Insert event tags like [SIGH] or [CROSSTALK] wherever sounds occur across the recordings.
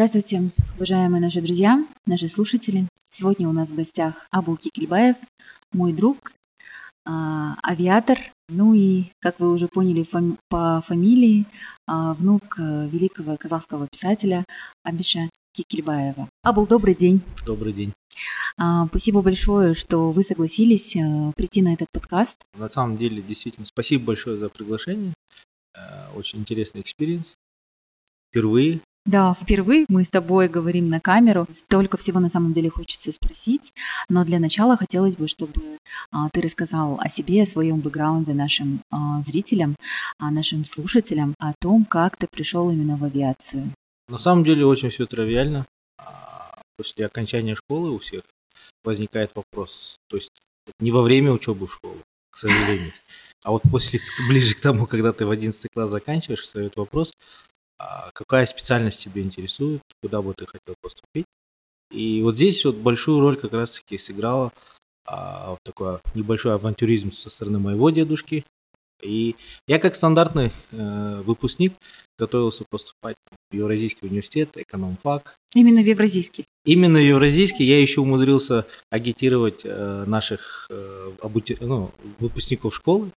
Здравствуйте, уважаемые наши друзья, наши слушатели. Сегодня у нас в гостях Абул Кикельбаев, мой друг, а, авиатор, ну и, как вы уже поняли фами- по фамилии, а, внук э, великого казахского писателя Абиша Кикельбаева. Абул, добрый день. Добрый день. А, Спасибо большое, что вы согласились э, прийти на этот подкаст. На самом деле, действительно, спасибо большое за приглашение. Э, Очень интересный experience. Впервые. Да, впервые мы с тобой говорим на камеру. Столько всего на самом деле хочется спросить. Но для начала хотелось бы, чтобы а, ты рассказал о себе, о своем бэкграунде нашим а, зрителям, а, нашим слушателям, о том, как ты пришел именно в авиацию. На самом деле, очень все тривиально. А, После окончания школы у всех возникает вопрос. То есть не во время учебы в школу, к сожалению. А вот после, ближе к тому, когда ты в 11 класс заканчиваешь, встает вопрос, какая специальность тебя интересует, куда бы ты хотел поступить. И вот здесь вот большую роль как раз-таки сыграла а, вот такой небольшой авантюризм со стороны моего дедушки. И я как стандартный э, выпускник готовился поступать в Евразийский университет, экономфак. Именно в Евразийский. Именно в Евразийский я еще умудрился агитировать э, наших э, обути- ну, выпускников школы.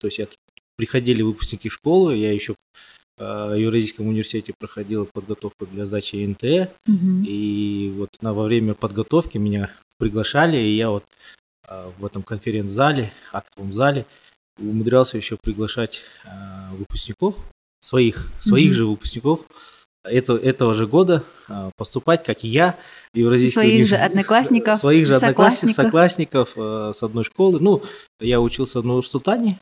То есть я, приходили выпускники школы, я еще э, Евразийском университете проходил подготовку для сдачи НТ. Мгм. И вот на, во время подготовки меня приглашали, и я вот э, в этом конференц-зале, актовом зале, умудрялся еще приглашать э, выпускников, своих, своих Мгм. же выпускников это, этого же года поступать, как и я, в Евразийский Своих же университет. одноклассников, Своих же одноклассников, соклассников. с одной школы. Ну, я учился в Нур-Султане,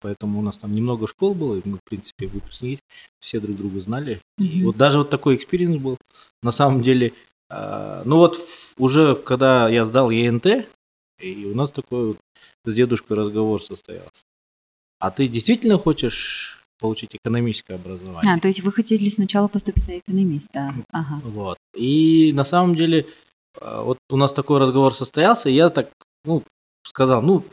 поэтому у нас там немного школ было, и мы, в принципе, выпускники, все друг друга знали. И Мгм. вот даже вот такой experience был. На самом деле, э, ну вот уже когда я сдал ЕНТ, и у нас такой вот с дедушкой разговор состоялся. А ты действительно хочешь получить экономическое образование? А, то есть вы хотели сначала поступить на экономиста. Ага. Вот. И на самом деле, э, вот у нас такой разговор состоялся, и я так, ну, сказал, ну,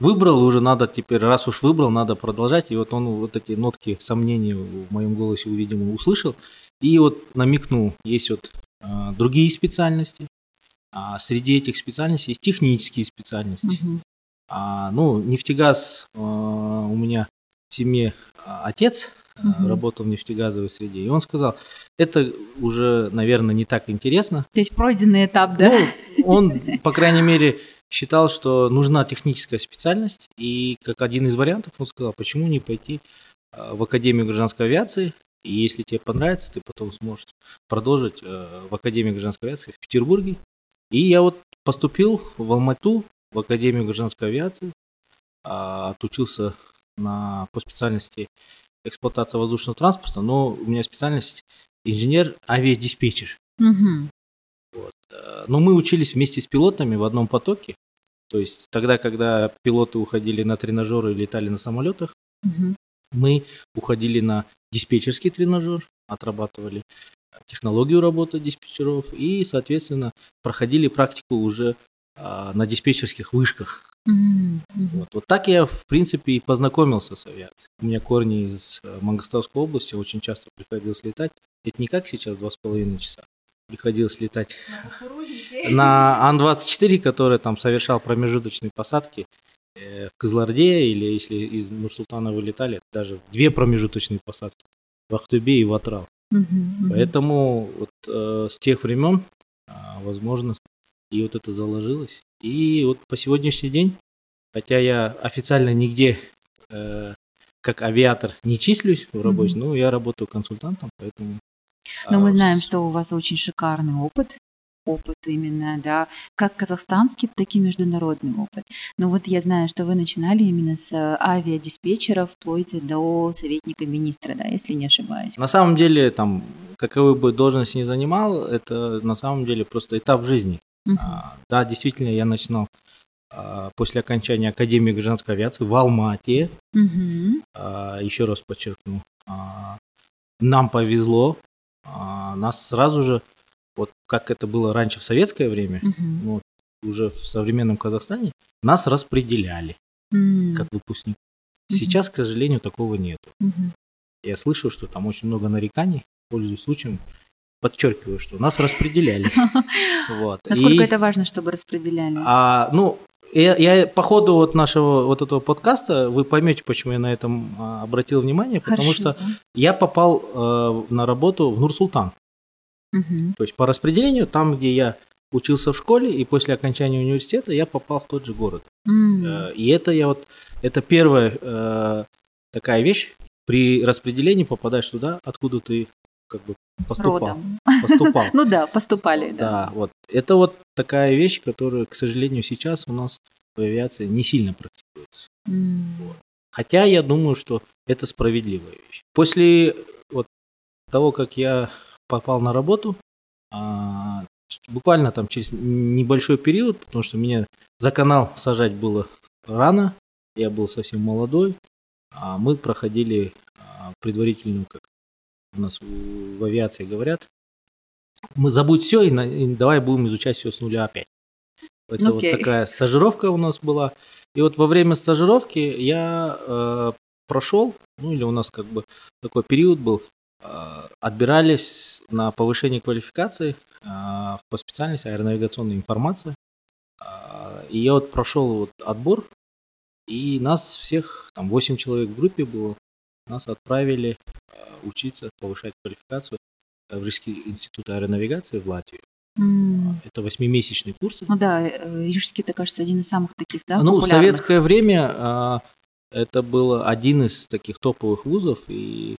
выбрал уже, надо теперь, раз уж выбрал, надо продолжать. И вот он вот эти нотки сомнений в моем голосе, видимо, услышал. И вот намекнул, есть вот э, другие специальности. А среди этих специальностей есть технические специальности. Мгм. А, ну, нефтегаз э, у меня в семье а, отец Мгм. работал в нефтегазовой среде, и он сказал, это уже, наверное, не так интересно. То есть пройденный этап, да? Ну, он, по крайней мере, считал, что нужна техническая специальность, и как один из вариантов он сказал, почему не пойти э, в Академию гражданской авиации, и если тебе понравится, ты потом сможешь продолжить э, в Академию гражданской авиации в Петербурге. И я вот поступил в Алмату, в Академию гражданской авиации, а, отучился на, по специальности эксплуатация воздушного транспорта, но у меня специальность инженер-авиадиспетчер. Мгм. Э, Но мы учились вместе с пилотами в одном потоке. То есть тогда, когда пилоты уходили на тренажеры и летали на самолетах, Мгм. мы уходили на диспетчерский тренажер, отрабатывали технологию работы диспетчеров и, соответственно, проходили практику уже а, на диспетчерских вышках. Мгм. Вот. вот так я, в принципе, и познакомился с авиацией. У меня корни из э, Мангостовской области, очень часто приходилось летать. Это не как сейчас, два с половиной часа. Приходилось летать на [LAUGHS] Ан-24, который там совершал промежуточные посадки э, в Кызларде, или если из Нурсултана вылетали, даже две промежуточные посадки в Ахтубе и в Атрал. Поэтому вот, э, с тех времен, а, возможно, и вот это заложилось. И вот по сегодняшний день, хотя я официально нигде э, как авиатор не числюсь в работе, Мгм. но я работаю консультантом, поэтому... Но а, мы знаем, с- что у вас очень шикарный опыт. Опыт именно, да, как казахстанский, так и международный опыт. Но вот я знаю, что вы начинали именно с э, авиадиспетчера вплоть до советника министра, да, если не ошибаюсь. На самом деле, там, каковую бы должность ни занимал, это на самом деле просто этап жизни. А, Да, действительно, я начинал а, после окончания Академии гражданской авиации в Алмате. А, Еще раз подчеркну, а, нам повезло, а, нас сразу же, вот как это было раньше в советское время, Мгм. вот, уже в современном Казахстане, нас распределяли М. как выпускник. Сейчас, к сожалению, такого нету. Мгм. Я слышал, что там очень много нареканий, пользуясь случаем, подчеркиваю, что нас распределяли. [LAUGHS] Вот. Насколько И, это важно, чтобы распределяли? а, ну, я, я по ходу вот нашего вот этого подкаста вы поймете, почему я на этом а, обратил внимание, потому Хорошо, что я попал э, на работу в Нур-Султан. Мгм. То есть по распределению, там, где я учился в школе, и после окончания университета я попал в тот же город. М. Э, И это я вот, это первая э, такая вещь, при распределении попадаешь туда, откуда ты как бы поступал. Родом. Поступал. [LAUGHS] Ну да, поступали, да. Вот. Это вот такая вещь, которая, к сожалению, сейчас у нас в авиации не сильно практикуется. Хотя я думаю, что это справедливая вещь. После вот того, как я попал на работу, а, буквально там через небольшой период, потому что меня за канал сажать было рано, я был совсем молодой, а мы проходили а, предварительную, как у нас в, авиации говорят, мы забудь все и, на- и давай будем изучать все с нуля опять. Это вот Окей. такая стажировка у нас была. И вот во время стажировки я э, прошел, ну или у нас как бы такой период был, э, отбирались на повышение квалификации э, по специальности аэронавигационная информация. Э, и я вот прошел вот отбор, и нас всех, там 8 человек в группе было, нас отправили э, учиться, повышать квалификацию в Рижский институт аэронавигации в Латвию. М. Это восьмимесячный курс. Ну да, э, Рижский, это, кажется, один из самых таких, да, ну, в советское время а, это был один из таких топовых вузов, и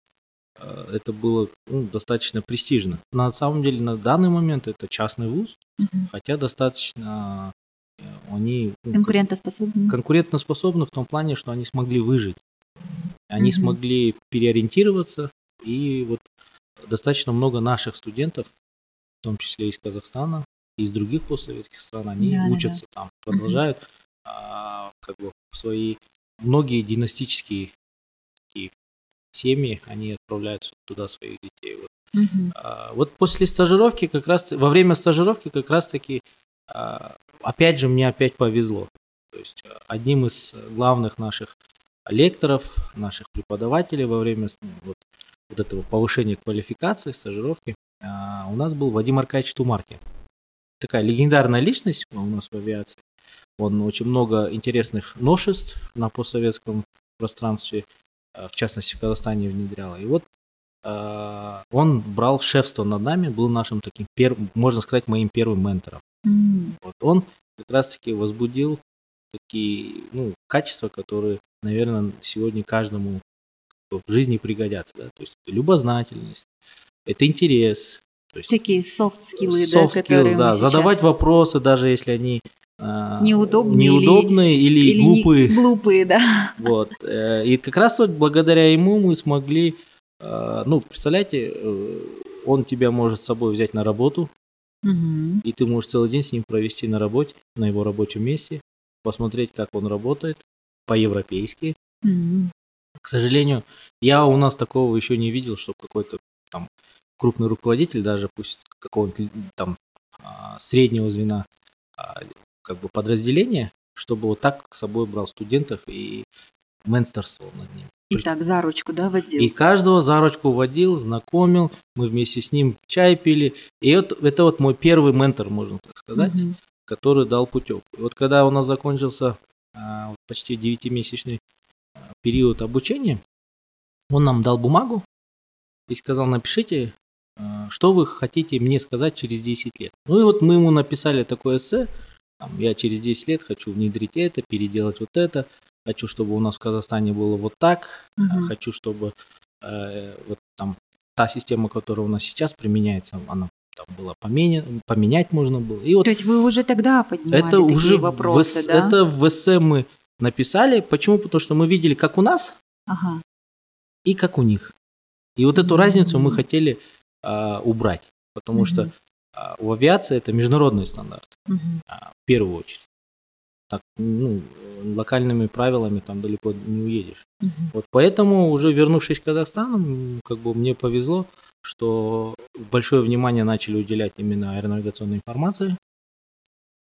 а, это было ну, достаточно престижно. На самом деле, на данный момент это частный вуз, Мгм. хотя достаточно э, они ну, Конкурентоспособный. конкурентоспособны в том плане, что они смогли выжить. Они Мгм. смогли переориентироваться, и вот достаточно много наших студентов, в том числе из Казахстана, из других постсоветских стран, они Да-да-да. учатся там, продолжают а, как бы свои многие династические такие семьи, они отправляют туда своих детей. Вот. Мгм. А, Вот после стажировки, как раз во время стажировки как раз таки, а, опять же, мне опять повезло. То есть а, одним из главных наших лекторов, наших преподавателей во время вот, вот этого повышения квалификации, стажировки, а, у нас был Вадим Аркадьевич Тумаркин. Такая легендарная личность у нас в авиации. Он очень много интересных новшеств на постсоветском пространстве, а, в частности в Казахстане внедрял. И вот а, он брал шефство над нами, был нашим таким первым, можно сказать, моим первым ментором. М. Вот он как раз-таки возбудил такие ну, качества, которые, наверное, сегодня каждому в жизни пригодятся. Да? То есть это любознательность, это интерес, то есть Такие софт-скиллы, да, soft которые skills, да, задавать сейчас- вопросы, даже если они а, Неудобные или- неудобные или, или не- глупые. глупые, да. Вот. э, И как раз вот благодаря ему мы смогли, э, ну, представляете, э, он тебя может с собой взять на работу, Мгм. и ты можешь целый день с ним провести на работе, на его рабочем месте, посмотреть, как он работает по-европейски. М. К сожалению, я у нас такого еще не видел, что какой-то там крупный руководитель, даже пусть какого-нибудь там а, среднего звена а, как бы подразделения, чтобы вот так с собой брал студентов и менторствовал над ним. И так, за ручку, да, водил. И каждого за ручку водил, знакомил, мы вместе с ним чай пили. И вот это вот мой первый ментор, можно так сказать, Мгм. Который дал путевку. И вот когда у нас закончился а, почти девятимесячный а, период обучения, он нам дал бумагу и сказал, напишите, а, что вы хотите мне сказать через 10 лет. Ну и вот мы ему написали такое эссе, там, я через 10 лет хочу внедрить это, переделать вот это, хочу, чтобы у нас в Казахстане было вот так, Мгм. хочу, чтобы э, вот там та система, которая у нас сейчас применяется, она там была поменя- поменять можно было. И вот То есть вы уже тогда поднимали это такие уже в вопросы, эс- да? это в эссе мы написали. Почему? Потому что мы видели, как у нас Ага. и как у них. И вот эту Мгм. разницу мы хотели а, убрать, потому что Мгм. а, у авиации это международный стандарт Мгм. а, в первую очередь. Так, ну, локальными правилами там далеко не уедешь. Мгм. Вот поэтому, уже вернувшись в Казахстан, как бы мне повезло, что большое внимание начали уделять именно аэронавигационной информации.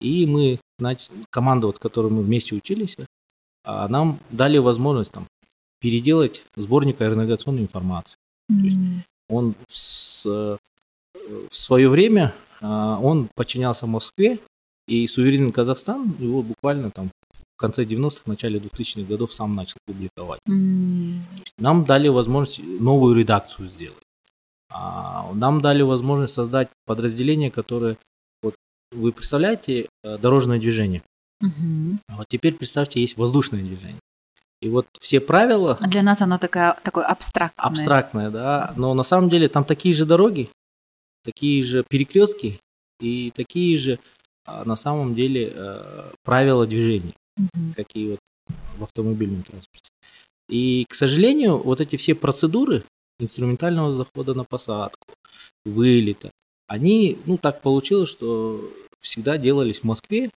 И мы, нач- команда, вот, с которой мы вместе учились, а, нам дали возможность там, переделать сборник аэронавигационной информации. есть М. Он с, э, в свое время а, он подчинялся Москве, и суверенный Казахстан его буквально там в конце 90-х, начале 2000-х годов сам начал публиковать. М, Нам дали возможность новую редакцию сделать. А, Нам дали возможность создать подразделение, которое, вот вы представляете, э, дорожное движение. А вот теперь представьте, есть воздушное движение. И вот все правила А Для нас оно такая, такое абстрактное. абстрактное, да, но на самом деле там такие же дороги, такие же перекрестки и такие же а, на самом деле э, правила движения, Мгм. какие вот в автомобильном транспорте. И, к сожалению, вот эти все процедуры инструментального захода на посадку, вылета, они, ну, так получилось, что всегда делались в Москве,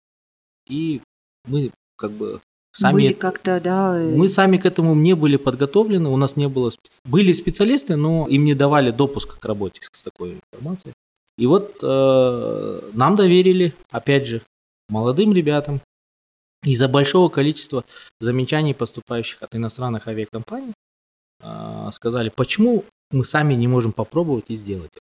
и мы как бы сами... Были как-то, да, э, Мы сами к этому не были подготовлены, у нас не было... спец- Были специалисты, но им не давали допуск к работе с такой информацией. И вот э, нам доверили, опять же, молодым ребятам, из-за большого количества замечаний, поступающих от иностранных авиакомпаний, э, сказали, почему мы сами не можем попробовать и сделать это.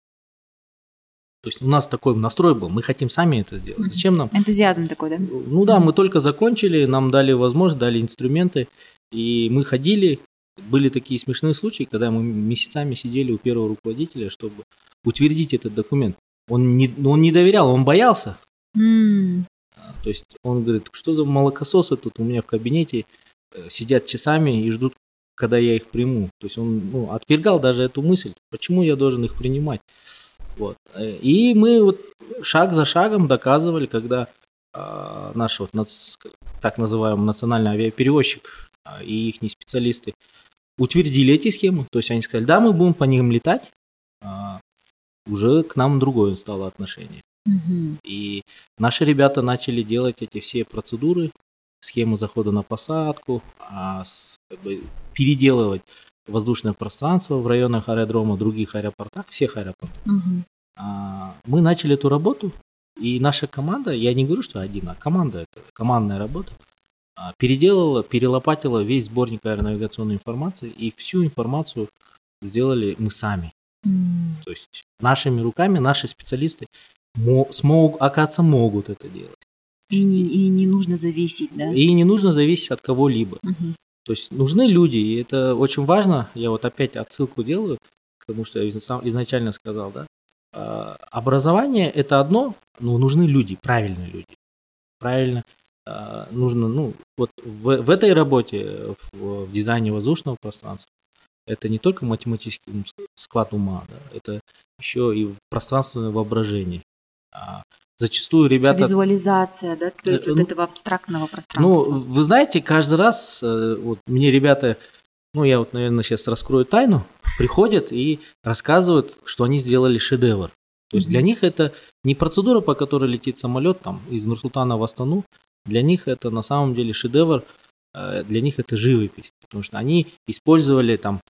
То есть у нас такой настрой был, мы хотим сами это сделать. Зачем нам энтузиазм такой, да? ну да, мы только закончили, нам дали возможность, дали инструменты, и мы ходили. Были такие смешные случаи, когда мы месяцами сидели у первого руководителя, чтобы утвердить этот документ. Он не, ну, он не доверял, он боялся. А, То есть он говорит, что за молокососы тут у меня в кабинете э, сидят часами и ждут, когда я их приму. То есть он ну, отвергал даже эту мысль, почему я должен их принимать. Вот. Э, И мы вот шаг за шагом доказывали, когда а, наш вот нац- так называемый национальный авиаперевозчик а, и их специалисты утвердили эти схемы. То есть они сказали, да, мы будем по ним летать, а, уже к нам другое стало отношение. мгм. И наши ребята начали делать эти все процедуры, схемы захода на посадку, а, с- как бы переделывать воздушное пространство в районах аэродрома, других аэропортах, всех аэропортах. Мгм. А, Мы начали эту работу, и наша команда, я не говорю, что один, а команда, это командная работа, а, переделала, перелопатила весь сборник аэронавигационной информации, и всю информацию сделали мы сами. М, То есть нашими руками наши специалисты мо- смог, оказывается, могут это делать. И не, и не нужно зависеть, да? И не нужно зависеть от кого-либо. Мгм. То есть нужны люди, и это очень важно. Я вот опять отсылку делаю к тому, что я изначально сказал, да. А, Образование это одно, но нужны люди, правильные люди. Правильно а, нужно, ну, вот в, в этой работе, в, в дизайне воздушного пространства, это не только математический склад ума, да, это еще и пространственное воображение. Зачастую ребята... Визуализация, да? То есть Э, вот ну, этого абстрактного Ну, пространства. вы знаете, каждый раз, э, вот мне ребята, ну, я вот, наверное, сейчас раскрою тайну, приходят и рассказывают, что они сделали шедевр. То есть Мгм. для них это не процедура, по которой летит самолет там из Нурсултана в Астану. Для них это на самом деле шедевр, э, для них это живопись, потому что они использовали там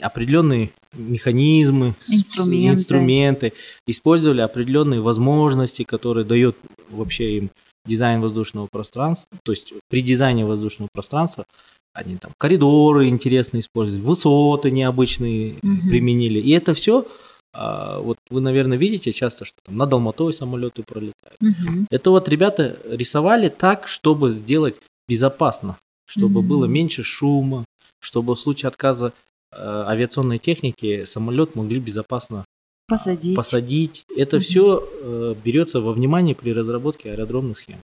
определенные механизмы, Инструменты. инструменты, использовали определенные возможности, которые дает вообще им дизайн воздушного пространства. То есть при дизайне воздушного пространства они там коридоры интересно использовали, высоты необычные Мгм. применили. И это все, вот вы, наверное, видите часто, что там над Алматой самолеты пролетают. Мгм. Это вот ребята рисовали так, чтобы сделать безопасно, чтобы Мгм. было меньше шума, чтобы в случае отказа авиационной техники самолет могли безопасно Посадить. посадить. Это Мгм. все берется во внимание при разработке аэродромных схем.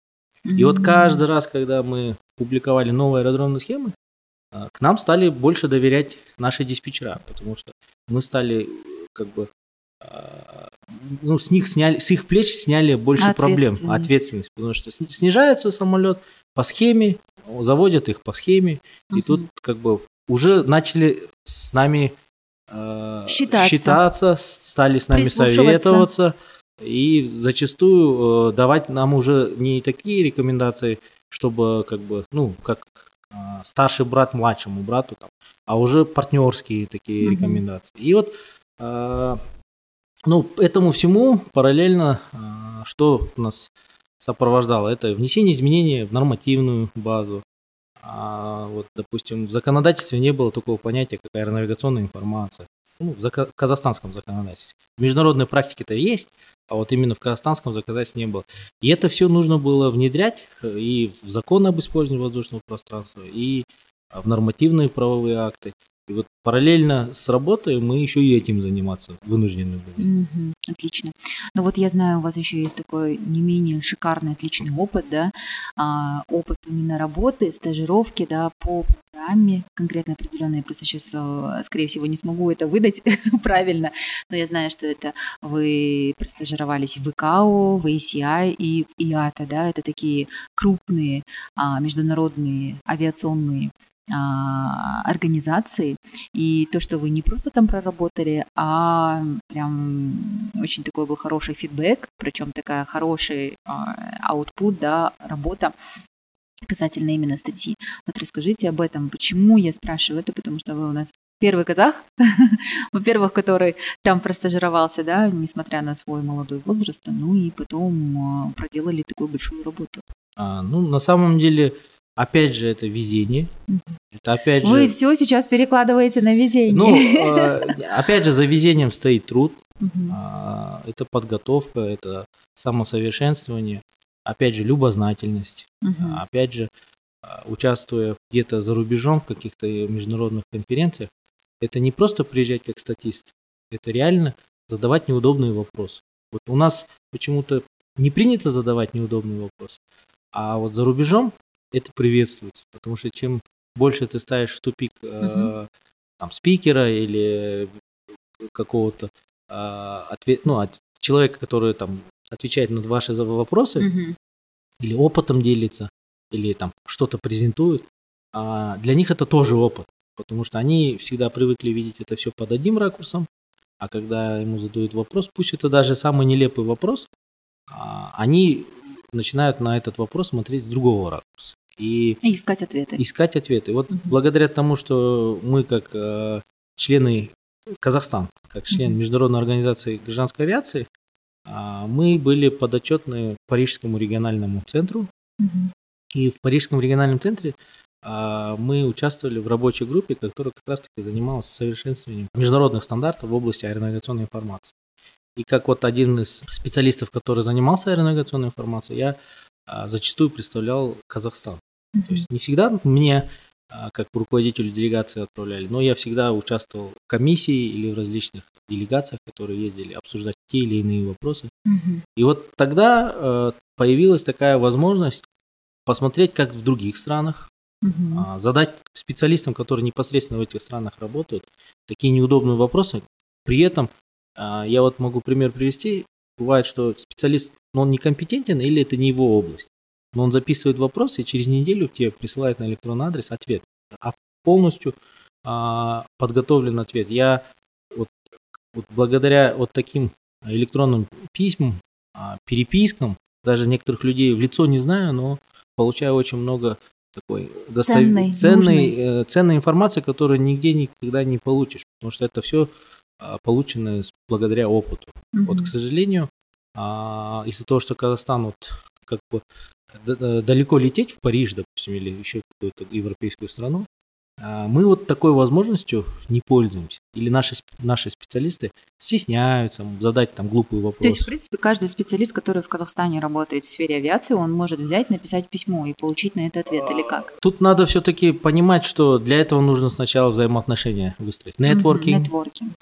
И вот каждый раз, когда мы публиковали новые аэродромные схемы, а, к нам стали больше доверять наши диспетчера, потому что мы стали э, как бы а, ну, с них сняли, с их плеч сняли больше проблем, Ответственность. ответственность, потому что сни- снижается самолет по схеме, заводят их по схеме, и Мгм. тут как бы уже начали с нами э, Считаться. считаться, стали с нами советоваться, и зачастую э, давать нам уже не такие рекомендации, чтобы как бы, ну, как э, старший брат младшему брату, там, а уже партнерские такие Мгм. рекомендации. И вот, э, ну, этому всему параллельно, э, что нас сопровождало, это внесение изменений в нормативную базу. А вот, допустим, в законодательстве не было такого понятия, как аэронавигационная информация. ну, в зака- казахстанском законодательстве. В международной практике это есть, а вот именно в казахстанском законодательстве не было. И это все нужно было внедрять э, и в закон об использовании воздушного пространства, и в нормативные правовые акты. И вот параллельно с работой мы еще и этим заниматься вынуждены были. Мгм. Отлично. Ну вот я знаю, у вас еще есть такой не менее шикарный, отличный опыт, да, а, опыт именно работы, стажировки, да, по программе конкретно определенной. Я просто сейчас, скорее всего, не смогу это выдать [LAUGHS] правильно, но я знаю, что это вы простажировались в ИКАО, в ACI и в ИАТА, да, это такие крупные а, международные авиационные организации. И то, что вы не просто там проработали, а прям очень такой был хороший фидбэк, причем такая хороший аутпут, да, работа касательно именно статьи. Вот расскажите об этом. Почему я спрашиваю это? Потому что вы у нас первый казах, [LAUGHS] во-первых, который там простажировался, да, несмотря на свой молодой возраст, ну и потом а, проделали такую большую работу. А, ну, на самом деле, Опять же, это везение. Это опять Вы же... все сейчас перекладываете на везение. Ну, [LAUGHS] э, опять же, за везением стоит труд. А, это подготовка, это самосовершенствование. Опять же, любознательность. А, опять же, участвуя где-то за рубежом в каких-то международных конференциях, это не просто приезжать как статист, это реально задавать неудобные вопросы. Вот у нас почему-то не принято задавать неудобные вопросы, а вот за рубежом это приветствуется, потому что чем больше ты ставишь в тупик э, там спикера или какого-то э, ответ, ну, от человека, который там отвечает на ваши вопросы угу. или опытом делится, или там что-то презентует, а для них это тоже опыт, потому что они всегда привыкли видеть это все под одним ракурсом, а когда ему задают вопрос, пусть это даже самый нелепый вопрос, а, они начинают на этот вопрос смотреть с другого ракурса. И, и искать ответы. Искать ответы. Вот угу. благодаря тому, что мы как э, члены Казахстан, как член угу. Международной организации гражданской авиации, э, мы были подотчетны Парижскому региональному центру. Угу. И в Парижском региональном центре э, мы участвовали в рабочей группе, которая как раз-таки занималась совершенствованием международных стандартов в области аэронавигационной информации. И как вот один из специалистов, который занимался аэронавигационной информацией, я зачастую представлял Казахстан. Mm-hmm. То есть не всегда мне, а, как руководителю делегации, отправляли, но я всегда участвовал в комиссии или в различных делегациях, которые ездили обсуждать те или иные вопросы. Mm-hmm. И вот тогда э, появилась такая возможность посмотреть, как в других странах, mm-hmm. задать специалистам, которые непосредственно в этих странах работают, такие неудобные вопросы. При этом я вот могу пример привести бывает, что специалист, но он некомпетентен или это не его область. Но он записывает вопрос и через неделю тебе присылает на электронный адрес ответ. А полностью а, подготовлен ответ. Я вот, вот благодаря вот таким электронным письмам, а, перепискам, даже некоторых людей в лицо не знаю, но получаю очень много такой достав... ценной, ценной, э, ценной информации, которую нигде никогда не получишь, потому что это все а, полученное благодаря опыту. Угу. Вот, к сожалению, а, из-за того, что Казахстан вот как бы далеко лететь в Париж, допустим, или еще какую-то европейскую страну, мы вот такой возможностью не пользуемся. Или наши, наши специалисты стесняются задать там глупые вопросы. То есть, в принципе, каждый специалист, который в Казахстане работает в сфере авиации, он может взять, написать письмо и получить на это ответ, или как? Тут надо все-таки понимать, что для этого нужно сначала взаимоотношения выстроить. Нетворкинг. Нетворкинг.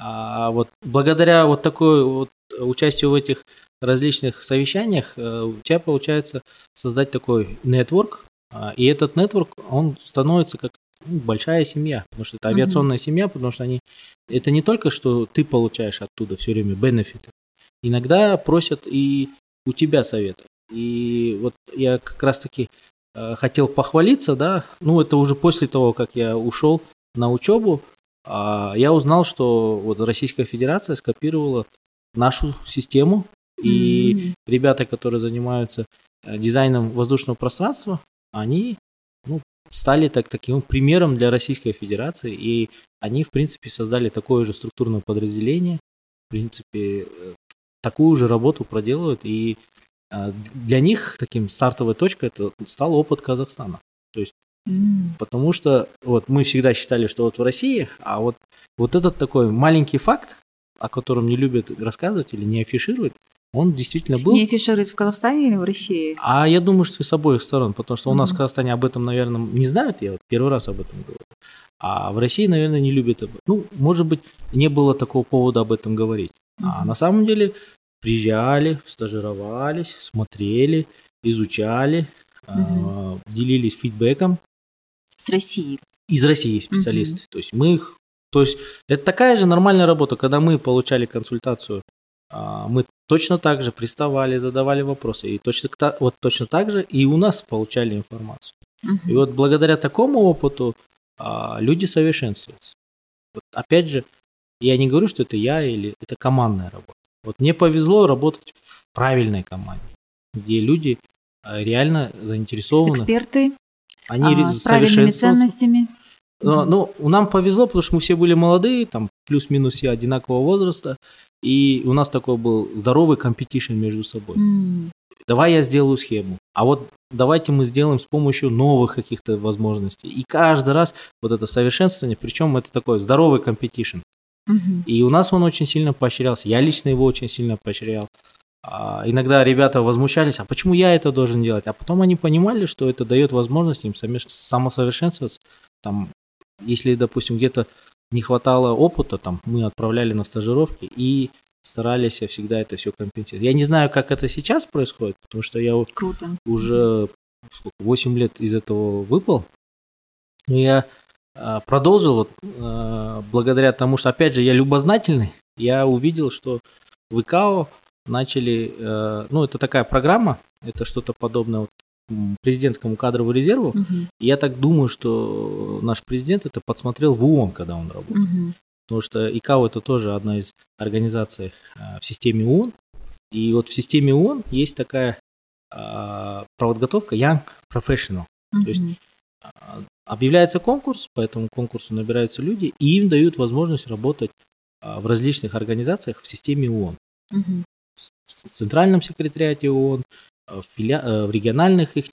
А вот благодаря вот такой вот участию в этих различных совещаниях э, у тебя получается создать такой нетворк, а, и этот нетворк, он становится как большая семья, потому что это авиационная mm-hmm. семья, потому что они это не только что ты получаешь оттуда все время бенефиты, иногда просят и у тебя совета. И вот я как раз таки э, хотел похвалиться, да, ну это уже после того, как я ушел на учебу, э, я узнал, что вот Российская Федерация скопировала нашу систему, и mm-hmm. ребята, которые занимаются э, дизайном воздушного пространства, они ну, стали так, таким примером для Российской Федерации, и они, в принципе, создали такое же структурное подразделение, в принципе, э, такую же работу проделывают, и э, для них таким стартовой точкой это стал опыт Казахстана. То есть Потому что вот мы всегда считали, что вот в России, а вот, вот этот такой маленький факт, о котором не любят рассказывать или не афишировать, он действительно был. Не афишируют в Казахстане или в России? А я думаю, что с обоих сторон, потому что у нас в Мгм. Казахстане об этом, наверное, не знают, я вот первый раз об этом говорю. А в России, наверное, не любят об Ну, может быть, не было такого повода об этом говорить. А Мгм. на самом деле приезжали, стажировались, смотрели, изучали, а, делились фидбэком С России. из России специалисты. То есть мы их, то есть это такая же нормальная работа, когда мы получали консультацию, а, мы точно так же приставали, задавали вопросы, и точно, вот точно так же и у нас получали информацию. Мгм. И вот благодаря такому опыту а, люди совершенствуются. Вот опять же, я не говорю, что это я или это командная работа. Вот мне повезло работать в правильной команде, где люди а, реально заинтересованы, Эксперты они а, с правильными ценностями. Но, ну, нам повезло, потому что мы все были молодые, там плюс-минус все одинакового возраста, и у нас такой был здоровый competition между собой. М, Давай я сделаю схему, а вот давайте мы сделаем с помощью новых каких-то возможностей. И каждый раз вот это совершенствование, причем это такой здоровый competition. мгм. И у нас он очень сильно поощрялся. Я лично его очень сильно поощрял. А, иногда ребята возмущались, а почему я это должен делать? А потом они понимали, что это дает возможность им самосовершенствоваться. Там, если, допустим, где-то не хватало опыта, там, мы отправляли на стажировки и старались всегда это все компенсировать. Я не знаю, как это сейчас происходит, потому что я Круто. уже сколько, 8 лет из этого выпал. Но я а, продолжил вот, а, благодаря тому, что, опять же, я любознательный, я увидел, что в ИКАО начали, э, ну, это такая программа, это что-то подобное вот, президентскому кадровому резерву. Мгм. И я так думаю, что наш президент это подсмотрел в ООН, когда он работал. Мгм. Потому что ИКАО это тоже одна из организаций а, в системе ООН. И вот в системе ООН есть такая а, подготовка Young Professional. есть Мгм. А, Объявляется конкурс, по этому конкурсу набираются люди, и им дают возможность работать а, в различных организациях в системе ООН. Мгм. В центральном секретариате ООН, в, филя- э, в региональных их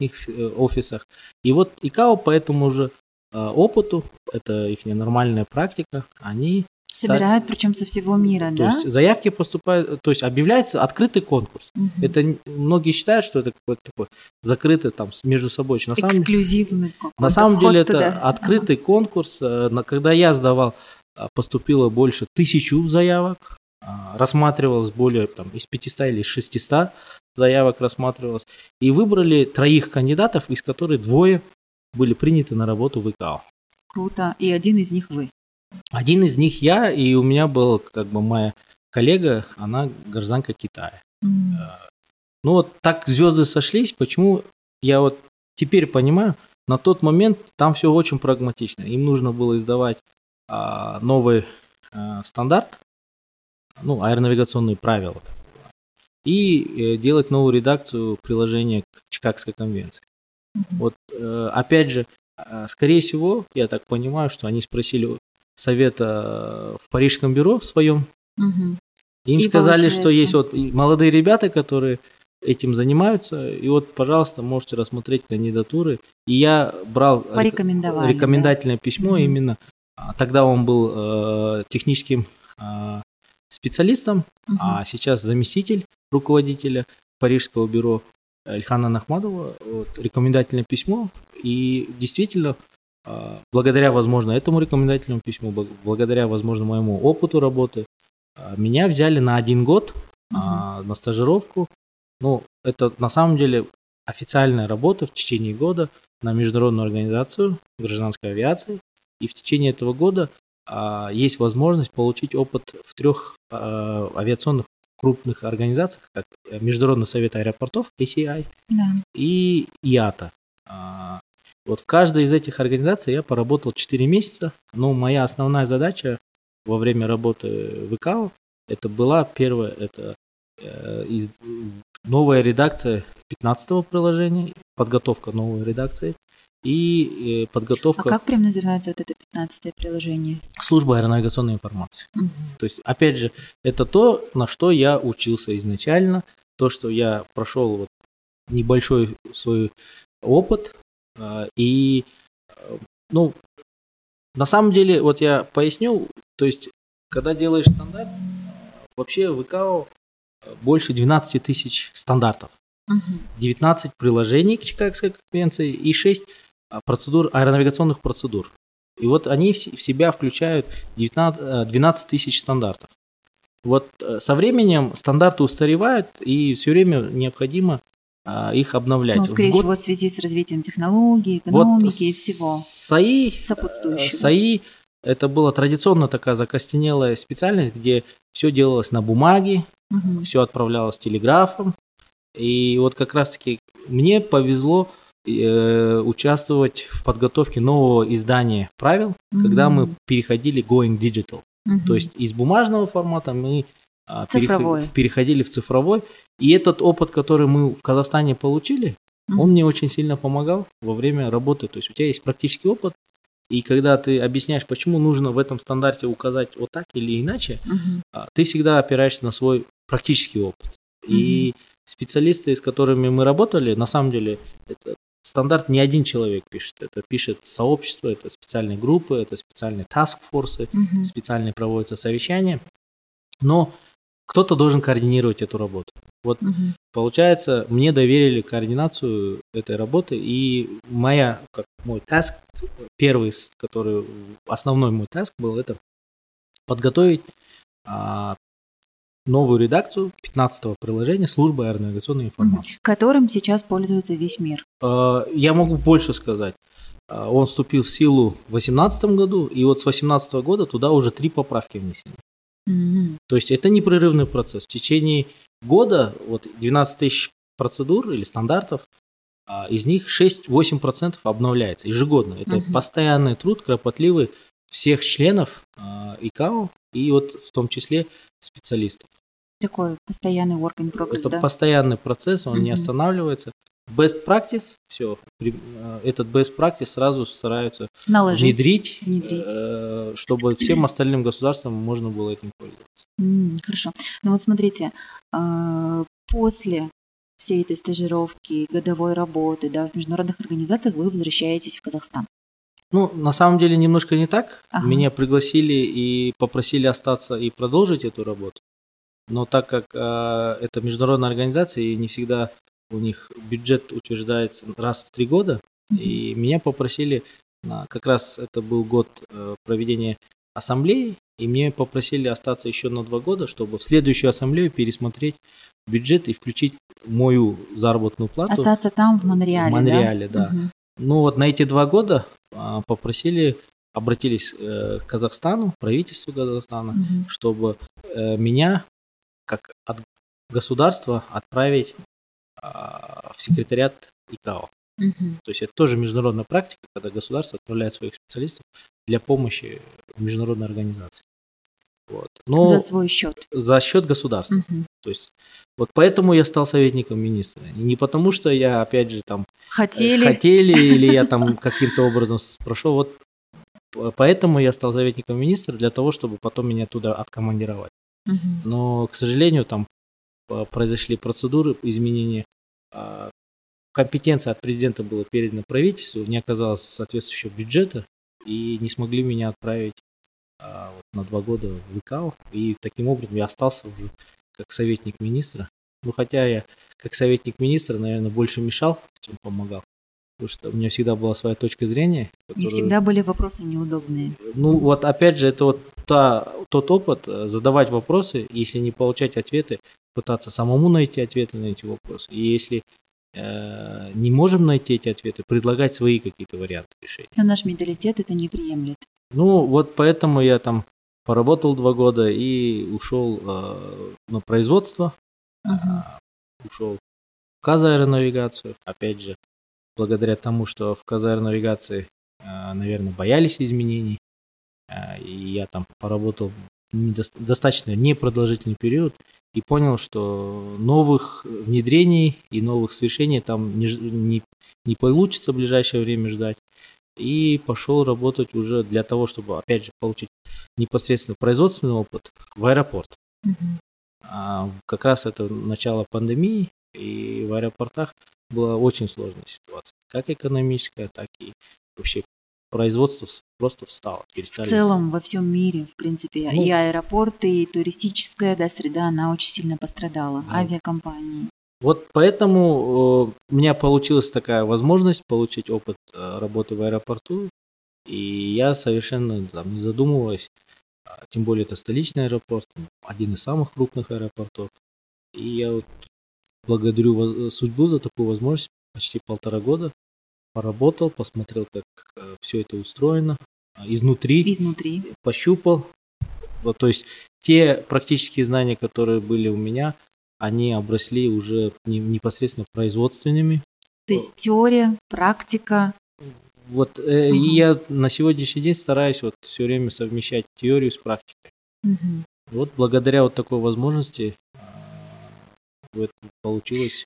офисах. И вот ИКАО по этому же опыту, это их нормальная практика, они Собирают, причем со всего мира, То да? есть заявки поступают, то есть объявляется открытый конкурс. Мгм. Это многие считают, что это какой-то такой закрытый там между собой. На самом, Эксклюзивный на самом деле это туда. открытый конкурс. Э, на- Когда я сдавал, а, поступило больше тысячу заявок. а, Рассматривалось более там, из 500 или из 600 заявок рассматривалось. И выбрали троих кандидатов, из которых двое были приняты на работу в ИКАО. Круто. И один из них вы. Один из них я, и у меня был как бы моя коллега, она гражданка Китая. М. Ну вот так звезды сошлись, почему я вот теперь понимаю, на тот момент там все очень прагматично. Им нужно было издавать а, новый а, стандарт, ну, аэронавигационные правила, так и э, делать новую редакцию приложения к Чикагской конвенции. Вот э, опять же, а, скорее всего, я так понимаю, что они спросили совета в Парижском бюро своем, Мгм. им И сказали, что получается- есть вот молодые ребята, которые этим занимаются, и вот, пожалуйста, можете рассмотреть кандидатуры. И я брал рекомендательное письмо Мгм. именно. а, Тогда он был э, техническим а, специалистом? Мгм. а сейчас заместитель руководителя Парижского бюро Ильхана Нахмадова. Вот, рекомендательное письмо. И действительно, а, благодаря, возможно, этому рекомендательному письму, бл- благодаря, возможно, моему опыту работы, а, меня взяли на один год а, на стажировку. Ну, это на самом деле официальная работа в течение года на международную организацию гражданской авиации. И в течение этого года есть возможность получить опыт в трех а, авиационных крупных организациях, как Международный совет аэропортов, ACI, Да. и ИАТА. А, Вот в каждой из этих организаций я поработал 4 месяца, но моя основная задача во время работы в ИКАО, это была первая, это э, из- новая редакция 15 приложения, подготовка новой редакции и э, А подготовка как прям называется вот это 15 приложение? службы аэронавигационной информации. Мгм. То есть, опять же, это то, на что я учился изначально, то, что я прошел вот небольшой свой опыт, а, и Ну, на самом деле, вот я поясню, то есть, когда делаешь стандарт, вообще в ИКАО больше 12 тысяч стандартов. 19 приложений к Чикагской конвенции и 6 а, процедур, аэронавигационных процедур. И вот они в себя включают 19, 12 тысяч стандартов. Вот э, со временем стандарты устаревают, и все время необходимо а, их обновлять. Ну, скорее в год... всего, в связи с развитием технологий, экономики вот и всего САИ, сопутствующего. САИ это была традиционно такая закостенелая специальность, где все делалось на бумаге, угу. все отправлялось телеграфом. И вот как раз-таки мне повезло э, участвовать в подготовке нового издания правил, угу. когда мы переходили going digital. Угу. То есть из бумажного формата мы а, цифровой. переходили в цифровой. И этот опыт, который мы в Казахстане получили, угу. он мне очень сильно помогал во время работы. То есть у тебя есть практический опыт, и когда ты объясняешь, почему нужно в этом стандарте указать вот так или иначе, угу. ты всегда опираешься на свой практический опыт. Угу. И специалисты, с которыми мы работали, на самом деле, это стандарт не один человек пишет. Это пишет сообщество, это специальные группы, это специальные таскфорсы, угу. специальные проводятся совещания. Но кто-то должен координировать эту работу. Вот угу. получается, мне доверили координацию этой работы, и моя, как мой таск, первый, который, основной мой таск был, это подготовить а, новую редакцию 15-го приложения службы аэронавигационной информации. Которым сейчас пользуется весь мир. А, я могу больше сказать. А, он вступил в силу в 2018 году, и вот с 2018 года туда уже три поправки внесены. Mm-hmm. То есть это непрерывный процесс. В течение года вот 12 тысяч процедур или стандартов, а, из них 6-8% обновляется ежегодно. Это mm-hmm. постоянный труд, кропотливый всех членов а, ИКАО и вот в том числе специалистов. Такой постоянный work in progress, Это да? постоянный процесс, он mm-hmm. не останавливается. Best practice, все, э, этот best practice сразу стараются Наложить, внедрить, внедрить. Э, чтобы всем остальным государствам можно было этим пользоваться. Mm, хорошо. Ну вот смотрите, э, после всей этой стажировки, годовой работы да, в международных организациях вы возвращаетесь в Казахстан. Ну, на самом деле немножко не так. Ага. Меня пригласили и попросили остаться и продолжить эту работу. Но так как э, это международная организация, и не всегда у них бюджет утверждается раз в три года, mm-hmm. и меня попросили, на, как раз это был год э, проведения ассамблеи, и мне попросили остаться еще на два года, чтобы в следующую ассамблею пересмотреть бюджет и включить мою заработную плату. Остаться там, в Монреале, В Монреале, да. да. Угу. Ну вот на эти два года попросили, обратились э, к Казахстану, правительству Казахстана, угу. чтобы э, меня как от государства отправить а, в секретариат ИКАО. Угу. То есть это тоже международная практика, когда государство отправляет своих специалистов для помощи международной организации. Вот. Но за свой счет. За счет государства. Угу. То есть вот поэтому я стал советником министра. Не потому что я, опять же, там хотели, хотели или я там [LAUGHS] каким-то образом прошел. Вот поэтому я стал советником министра для того, чтобы потом меня туда откомандировать. Угу. Но, к сожалению, там произошли процедуры изменения. А, компетенция от президента была передана правительству, не оказалось соответствующего бюджета, и не смогли меня отправить вот, на два года в ИКАО. И таким образом я остался уже как советник министра. Ну, хотя я как советник министра, наверное, больше мешал, чем помогал. Потому что у меня всегда была своя точка зрения. Которая... И всегда были вопросы неудобные. Ну, вот опять же, это вот та, тот опыт, э, задавать вопросы, если не получать ответы, пытаться самому найти ответы на эти вопросы. И если э, не можем найти эти ответы, предлагать свои какие-то варианты решения. Но наш менталитет это не приемлет. Ну, вот поэтому я там поработал два года и ушел э, на производство, угу. э, ушел в казаэронавигацию, опять же, благодаря тому, что в казаэронавигации, э, наверное, боялись изменений, э, и я там поработал достаточно непродолжительный период и понял, что новых внедрений и новых свершений там не, не, не получится в ближайшее время ждать. И пошел работать уже для того, чтобы, опять же, получить непосредственно производственный опыт в аэропорт. Угу. А, как раз это начало пандемии, и в аэропортах была очень сложная ситуация, как экономическая, так и вообще производство просто встало. В перестали целом во всем мире, в принципе, Ну. и аэропорты, и туристическая да, среда, она очень сильно пострадала. Да. Авиакомпании. Вот поэтому э, у меня получилась такая возможность получить опыт э, работы в аэропорту, и я совершенно там, не задумываясь, а, тем более это столичный аэропорт, один из самых крупных аэропортов, и я вот благодарю воз- судьбу за такую возможность, почти полтора года поработал, посмотрел, как все это устроено а, изнутри, Изнутри. пощупал. Вот, то есть те практические знания, которые были у меня, они обросли уже не- непосредственно производственными. То есть теория, практика. Вот э, и Мгм. я на сегодняшний день стараюсь вот все время совмещать теорию с практикой. Мгм. Вот благодаря вот такой возможности а, вот получилось.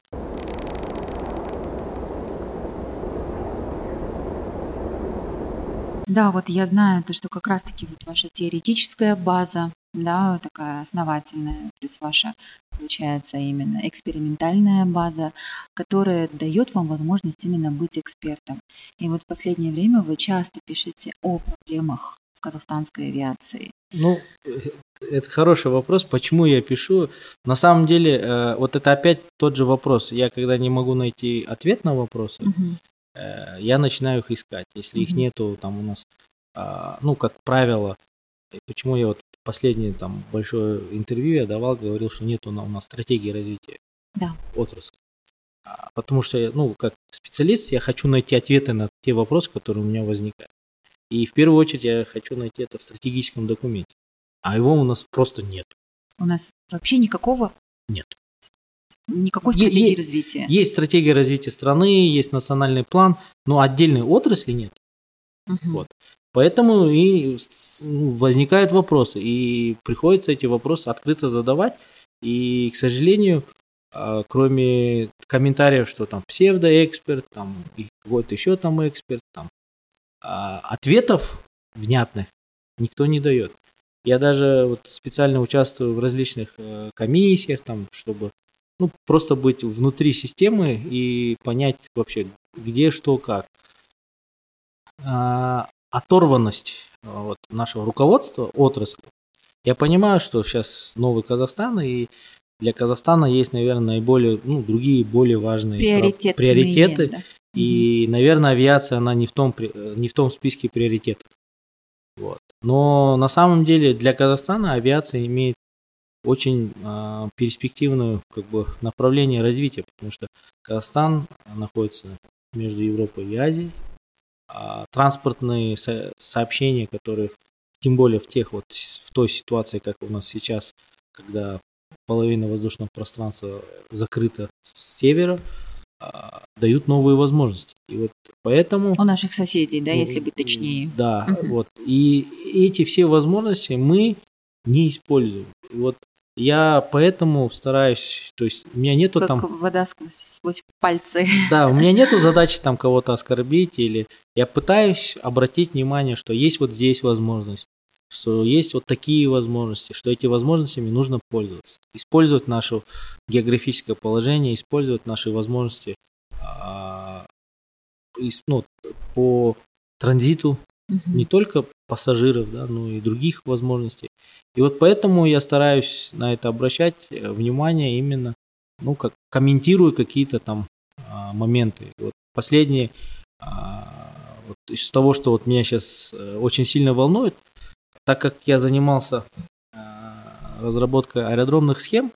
Да, вот я знаю то, что как раз-таки вот ваша теоретическая база, да, такая основательная, плюс ваша, получается, именно экспериментальная база, которая дает вам возможность именно быть экспертом. И вот в последнее время вы часто пишете о проблемах в казахстанской авиации. Ну, это хороший вопрос. Почему я пишу? На самом деле, э, вот это опять тот же вопрос. Я когда не могу найти ответ на вопросы, э, я начинаю их искать. Если их Мгм. нету там у нас, а, ну, как правило, почему я вот последнее там большое интервью я давал, говорил, что нету на- у нас стратегии развития Да. отрасли. А, Потому что, я, ну, как специалист, я хочу найти ответы на те вопросы, которые у меня возникают. И в первую очередь я хочу найти это в стратегическом документе. А его у нас просто нет. У нас вообще никакого, Нет. никакой стратегии е- развития. Есть стратегия развития страны, есть национальный план, но отдельной отрасли нет. Мгм. Вот. Поэтому и ну, возникают вопросы, и приходится эти вопросы открыто задавать. И, к сожалению, а, кроме комментариев, что там псевдоэксперт, там какой-то еще там эксперт, там а, ответов внятных никто не дает. Я даже вот специально участвую в различных э, комиссиях, там, чтобы ну, просто быть внутри системы и понять вообще, где, что, как. А, оторванность а, вот, нашего руководства, отрасли. Я понимаю, что сейчас новый Казахстан, и для Казахстана есть, наверное, наиболее, ну, другие более важные приоритеты. да. И, наверное, авиация, она не в том, э, не в том списке приоритетов. Вот. Но на самом деле для Казахстана авиация имеет очень а, перспективное как бы, направление развития, потому что Казахстан находится между Европой и Азией. А транспортные со- сообщения, которые, тем более в тех вот, в той ситуации, как у нас сейчас, когда половина воздушного пространства закрыта с севера, а, дают новые возможности. И вот поэтому... У наших соседей, да, если быть точнее. Да, Мгм. вот. И эти все возможности мы не используем. И вот я поэтому стараюсь, то есть у меня нету как там, вода сквозь, пальцы. [LAUGHS] да, у меня [LAUGHS] нету задачи там кого-то оскорбить или я пытаюсь обратить внимание, что есть вот здесь возможность, что есть вот такие возможности, что эти возможностями нужно пользоваться, использовать наше географическое положение, использовать наши возможности а, ну, по транзиту Мгм. не только пассажиров, да, но и других возможностей. И вот поэтому я стараюсь на это обращать э, внимание именно, ну, как комментирую какие-то там а, моменты. Вот последние, а, вот из того, что вот меня сейчас очень сильно волнует, так как я занимался а, разработкой аэродромных схем,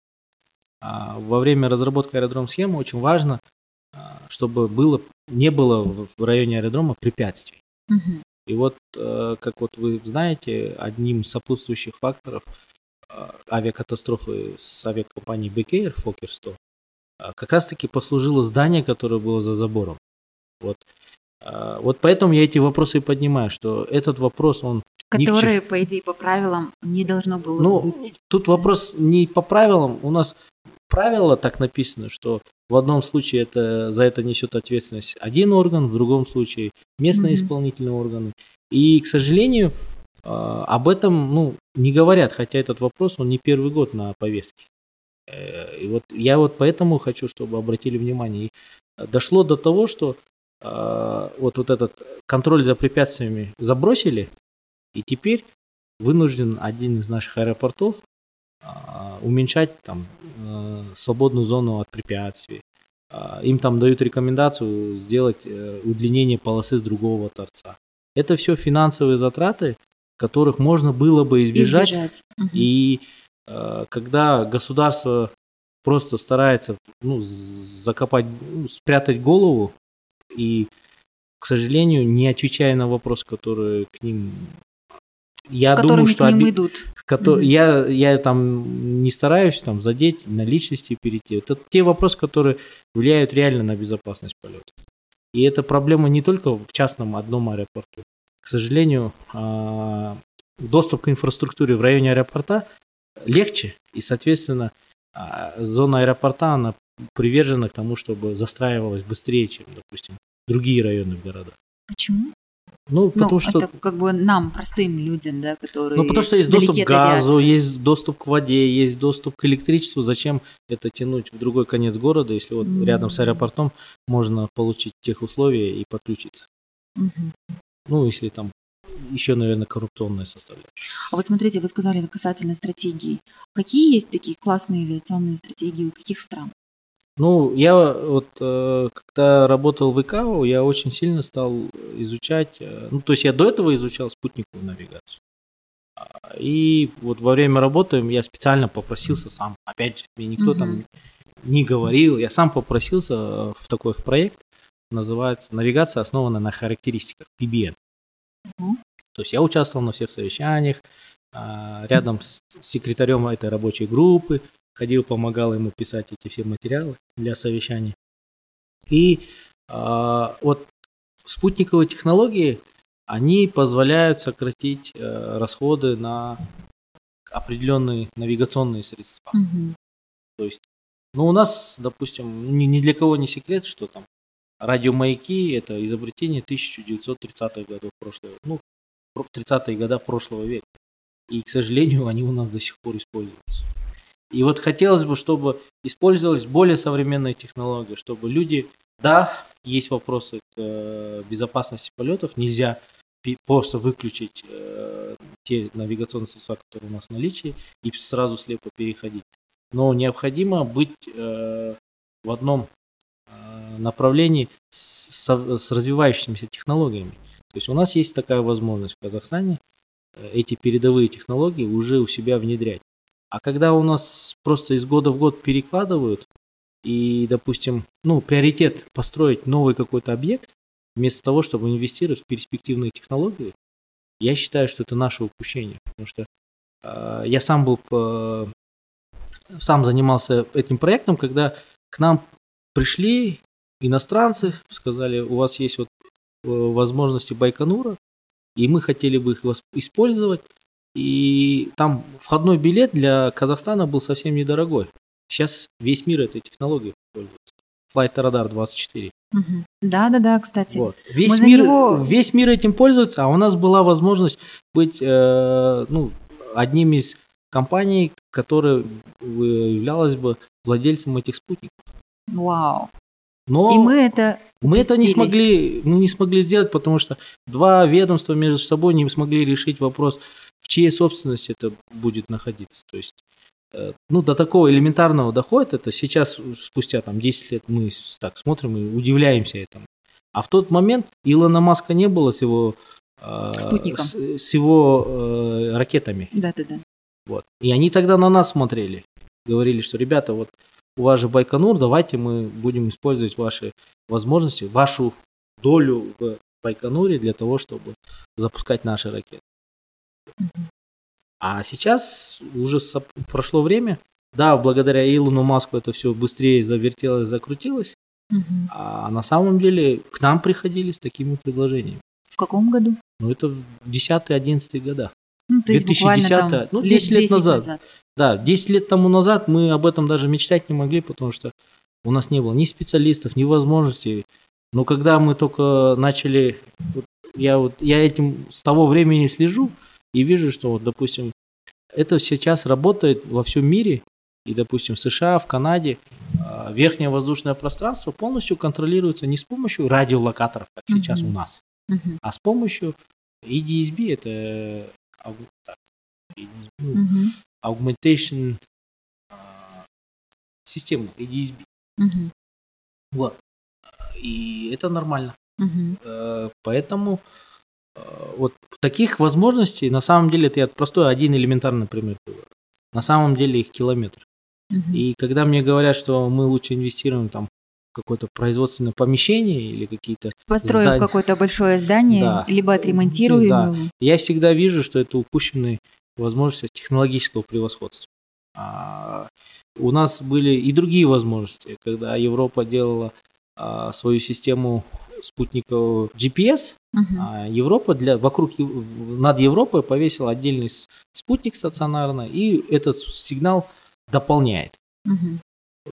а, во время разработки аэродромных схем очень важно, а, чтобы было, не было в районе аэродрома препятствий. Мгм. И вот, э, как вот вы знаете, одним из сопутствующих факторов э, авиакатастрофы с авиакомпанией Бекейр Фокер 100 э, как раз-таки послужило здание, которое было за забором. Вот. Э, Вот поэтому я эти вопросы и поднимаю, что этот вопрос, он... Которые, по идее, по правилам не должно было Ну, быть. тут вопрос не по правилам. У нас правило так написано, что в одном случае это, за это несет ответственность один орган, в другом случае местные Мгм. исполнительные органы. И, к сожалению, а, об этом ну, не говорят, хотя этот вопрос, он не первый год на повестке. Э, И вот я вот поэтому хочу, чтобы обратили внимание. И дошло до того, что э, вот, вот этот контроль за препятствиями забросили, и теперь вынужден один из наших аэропортов уменьшать там э, свободную зону от препятствий. Э, им там дают рекомендацию сделать э, удлинение полосы с другого торца. Это все финансовые затраты, которых можно было бы избежать. избежать. И э, когда государство просто старается ну, закопать, ну, спрятать голову и, к сожалению, не отвечая на вопросы, которые к ним я с думаю, что к ним оби... идут. Кото... Mm-hmm. Я, я там не стараюсь там задеть на личности перейти. Это те вопросы, которые влияют реально на безопасность полета. И это проблема не только в частном одном аэропорту. К сожалению, а, доступ к инфраструктуре в районе аэропорта легче, и, соответственно, а, зона аэропорта, она привержена к тому, чтобы застраивалась быстрее, чем, допустим, другие районы в городах. Почему? Ну, ну потому ну, что... Это как бы нам, простым людям, да, которые Ну, потому что есть доступ к газу, есть доступ к воде, есть доступ к электричеству. Зачем это тянуть в другой конец города, если вот mm-hmm. рядом с аэропортом можно получить тех условия и подключиться? Mm-hmm. Ну, если там еще, наверное, коррупционная составляющая. А вот смотрите, вы сказали касательно стратегии. Какие есть такие классные авиационные стратегии у каких стран? Ну, я вот, э, когда работал в ИКАО, я очень сильно стал изучать, э, ну, то есть я до этого изучал спутниковую навигацию. И вот во время работы я специально попросился сам, опять же, мне никто угу. там не говорил, я сам попросился в такой в проект, называется «Навигация, основанная на характеристиках, PBN». Угу. То есть я участвовал на всех совещаниях, а, рядом с секретарем этой рабочей группы, ходил, помогал ему писать эти все материалы для совещаний. И э, вот спутниковые технологии, они позволяют сократить э, расходы на определенные навигационные средства. Угу. То есть, ну у нас, допустим, ни, ни для кого не секрет, что там радиомаяки это изобретение 1930-х годов прошлого, ну 30-е года прошлого века. И, к сожалению, они у нас до сих пор используются. И вот хотелось бы, чтобы использовались более современные технологии, чтобы люди, да, есть вопросы к э, безопасности полетов, нельзя просто выключить э, те навигационные средства, которые у нас в наличии, и сразу слепо переходить. Но необходимо быть э, в одном направлении с, с, развивающимися технологиями. То есть у нас есть такая возможность в Казахстане эти передовые технологии уже у себя внедрять. А когда у нас просто из года в год перекладывают, и, допустим, ну, приоритет построить новый какой-то объект, вместо того, чтобы инвестировать в перспективные технологии, я считаю, что это наше упущение. Потому что э, я сам был, по, сам занимался этим проектом, когда к нам пришли иностранцы, сказали, у вас есть вот э, возможности Байконура, и мы хотели бы их использовать. И там входной билет для Казахстана был совсем недорогой. Сейчас весь мир этой технологией пользуется. Flight Radar 24. Да, да, да, кстати. Вот. Весь, мир, него... весь мир этим пользуется, а у нас была возможность быть э, ну, одним из компаний, которая являлась бы владельцем этих спутников. Вау. Но и мы это мы это не смогли, мы не смогли сделать, потому что два ведомства между собой не смогли решить вопрос чьей собственности это будет находиться. То есть, э, ну, до такого элементарного доходит это сейчас, спустя там 10 лет, мы так смотрим и удивляемся этому. А в тот момент Илона Маска не было с его, э, Спутником. С, с его э, ракетами. Да-да-да. Вот. И они тогда на нас смотрели. Говорили, что, ребята, вот у вас же Байконур, давайте мы будем использовать ваши возможности, вашу долю в Байконуре для того, чтобы запускать наши ракеты. А сейчас уже прошло время. Да, благодаря Илону Маску это все быстрее завертелось, закрутилось. Угу. А на самом деле к нам приходили с такими предложениями. В каком году? Ну, это в 10-11 годах. Ну, то есть 2010, там ну, 10 лет, лет назад. назад. Да, 10 лет тому назад мы об этом даже мечтать не могли, потому что у нас не было ни специалистов, ни возможностей. Но когда мы только начали, вот я вот я этим с того времени слежу, и вижу, что, вот, допустим, это сейчас работает во всем мире, и, допустим, в США, в Канаде а, верхнее воздушное пространство полностью контролируется не с помощью радиолокаторов, как сейчас Мгм. у нас, Мгм. а с помощью EDSB, это так, EDSB, ну, Мгм. Augmentation система EDSB. Мгм. Вот. И это нормально. Э, Поэтому вот таких возможностей, на самом деле, это я простой один элементарный пример. На самом деле их километр. Мгм. И когда мне говорят, что мы лучше инвестируем там какое-то производственное помещение или какие-то... Построив здание. какое-то большое здание, Да. либо отремонтируем Да. его. Я всегда вижу, что это упущенные возможности технологического превосходства. А, у нас были и другие возможности, когда Европа делала а, свою систему спутникового GPS, Мгм. а Европа для вокруг над Европой повесила отдельный спутник стационарный, и этот сигнал дополняет. Мгм.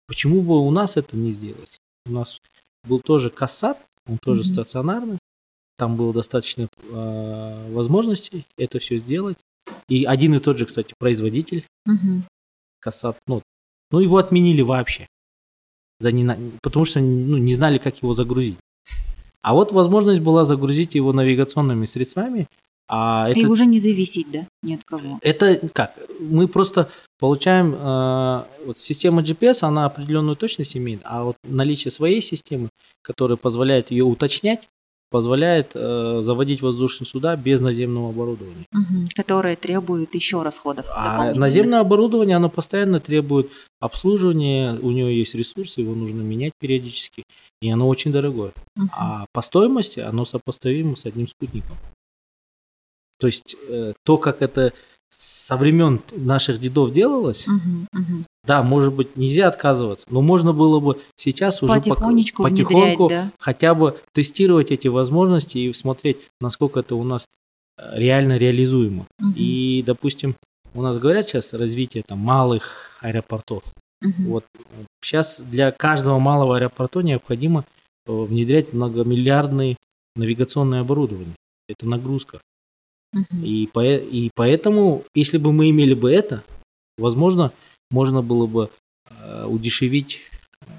Почему бы у нас это не сделать? У нас был тоже Кассат, он тоже Мгм. стационарный, там было достаточно э, возможностей это все сделать. И один и тот же, кстати, производитель Мгм. Кассат, ну, ну его отменили вообще, за нена- потому что ну, не знали, как его загрузить. А вот возможность была загрузить его навигационными средствами, а И это уже не зависеть, да, ни от кого. это как? Мы просто получаем, э, вот система GPS, она определенную точность имеет, а вот наличие своей системы, которая позволяет ее уточнять, позволяет э, заводить воздушные суда без наземного оборудования. Мгм. Которые требуют еще расходов А наземное оборудование, оно постоянно требует обслуживания, у него есть ресурсы, его нужно менять периодически, и оно очень дорогое. Мгм. А по стоимости оно сопоставимо с одним спутником. То есть э, то, как это со времен наших дедов делалось, Мгм. Мгм. да, может быть, нельзя отказываться, но можно было бы сейчас уже пок- Потихонечку внедрять, потихоньку да. хотя бы тестировать эти возможности и смотреть, насколько это у нас э, реально реализуемо. Мгм. И, допустим, у нас говорят сейчас развитие там малых аэропортов. Мгм. Вот сейчас для каждого малого аэропорта необходимо э, внедрять многомиллиардные навигационное оборудование. Это нагрузка. И, по, и поэтому, если бы мы имели бы это, возможно, можно было бы э, удешевить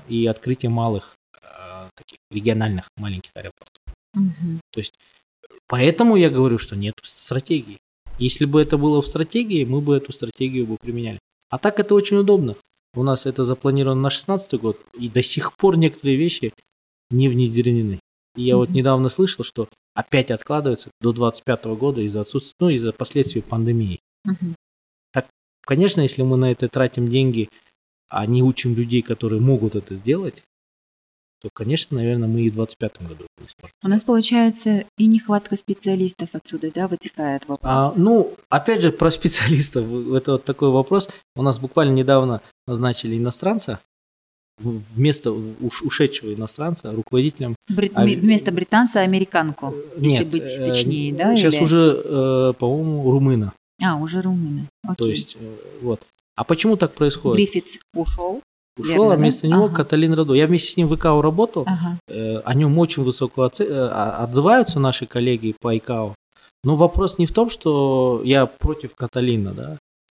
и открытие малых э, таких региональных маленьких аэропортов. Мгм. Поэтому я говорю, что нет стратегии. Если бы это было в стратегии, мы бы эту стратегию бы применяли. А так это очень удобно. У нас это запланировано на 16 год, и до сих пор некоторые вещи не внедрены. И я вот Мгм. недавно слышал, что опять откладывается до 25 года из-за отсутствия, ну, из-за последствий пандемии. Мгм. Конечно, если мы на это тратим деньги, а не учим людей, которые могут это сделать, то, конечно, наверное, мы и в 25 году не сможем. У нас получается и нехватка специалистов отсюда, да, вытекает А, вопрос. ну, опять же, про специалистов. [LAUGHS] Это вот такой вопрос. У нас буквально недавно назначили иностранца, вместо уш- ушедшего иностранца, руководителем. Брит- а- Вместо британца американку, если Нет, быть э, точнее, да? Сейчас или- уже, э, по-моему, румына. А, уже румыны. Окей. То есть, э, вот. А почему так происходит? Гриффитс ушел. Ушел, верно, а да? вместо него Ага. Каталин Радо. Я вместе с ним в ИКАО работал. Ага. Э, о нем очень высоко оце- а- отзываются наши коллеги по ИКАО. Но вопрос не в том, что я против Каталина, да.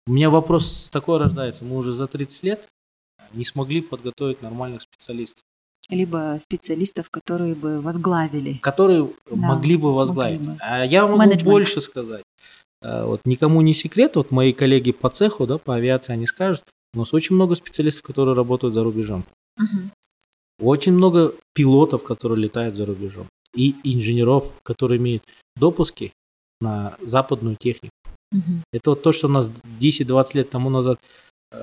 У меня вопрос такой рождается. Мы уже за 30 лет не смогли подготовить нормальных специалистов, Либо специалистов, которые бы возглавили. которые Да, могли бы возглавить. могли бы. А я могу Менеджмент. больше сказать. Э, Вот никому не секрет, вот мои коллеги по цеху, да, по авиации, они скажут, у нас очень много специалистов, которые работают за рубежом. Мгм. Очень много пилотов, которые летают за рубежом. И инженеров, которые имеют допуски на западную технику. Мгм. Это вот то, что нас 10-20 лет тому назад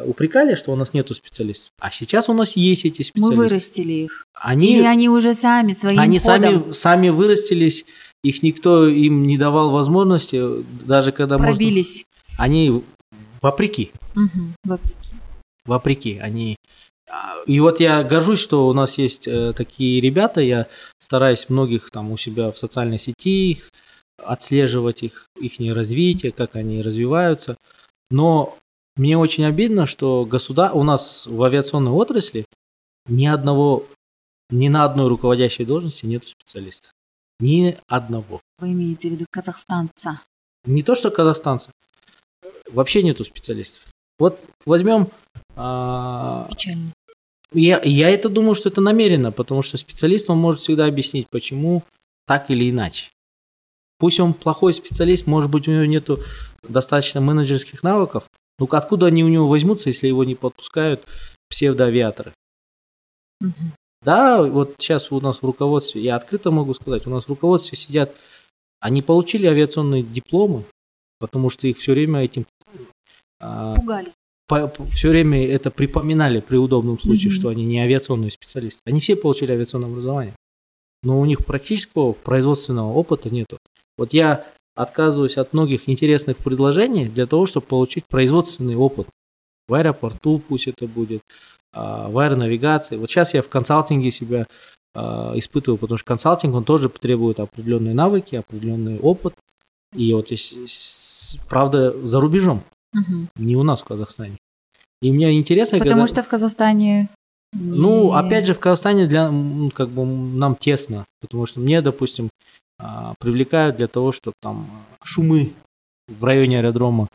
упрекали, что у нас нету специалистов. А сейчас у нас есть эти Мы специалисты. вырастили их. Они, Или они уже сами своим они ходом сами, сами вырастились, их никто им не давал возможности, даже когда можно- пробились. Они вопреки, Мгм. Вопреки. вопреки, они... А, И вот я горжусь, что у нас есть э, такие ребята, я стараюсь многих там у себя в социальной сети отслеживать их, их развитие, как они развиваются. Но мне очень обидно, что государ... у нас в авиационной отрасли ни одного, ни на одной руководящей должности нет специалиста. Ни одного. Вы имеете в виду казахстанца. Не то, что казахстанцы, вообще нету специалистов. Вот возьмем а, Печально. Я, я это думаю, что это намеренно, потому что специалист, он может всегда объяснить, почему так или иначе. Пусть он плохой специалист, может быть, у него нету достаточно менеджерских навыков, но откуда они у него возьмутся, если его не подпускают псевдоавиаторы? Угу. Да, вот сейчас у нас в руководстве, я открыто могу сказать, у нас в руководстве сидят, они получили авиационные дипломы, потому что их все время этим... А, Пугали. По, все время это припоминали при удобном случае, угу. что они не авиационные специалисты. Они все получили авиационное образование, но у них практического производственного опыта нету. Вот я отказываюсь от многих интересных предложений для того, чтобы получить производственный опыт. В аэропорту пусть это будет, а, в аэронавигации. Вот сейчас я в консалтинге себя а, испытываю, потому что консалтинг, он тоже требует определенные навыки, определенный опыт. И вот здесь, правда, за рубежом, угу. не у нас в Казахстане. И мне интересно, Потому когда... что в Казахстане ну, опять же, в Казахстане для, как бы, нам тесно, потому что мне, допустим, а, привлекают для того, чтобы там шумы в районе аэродрома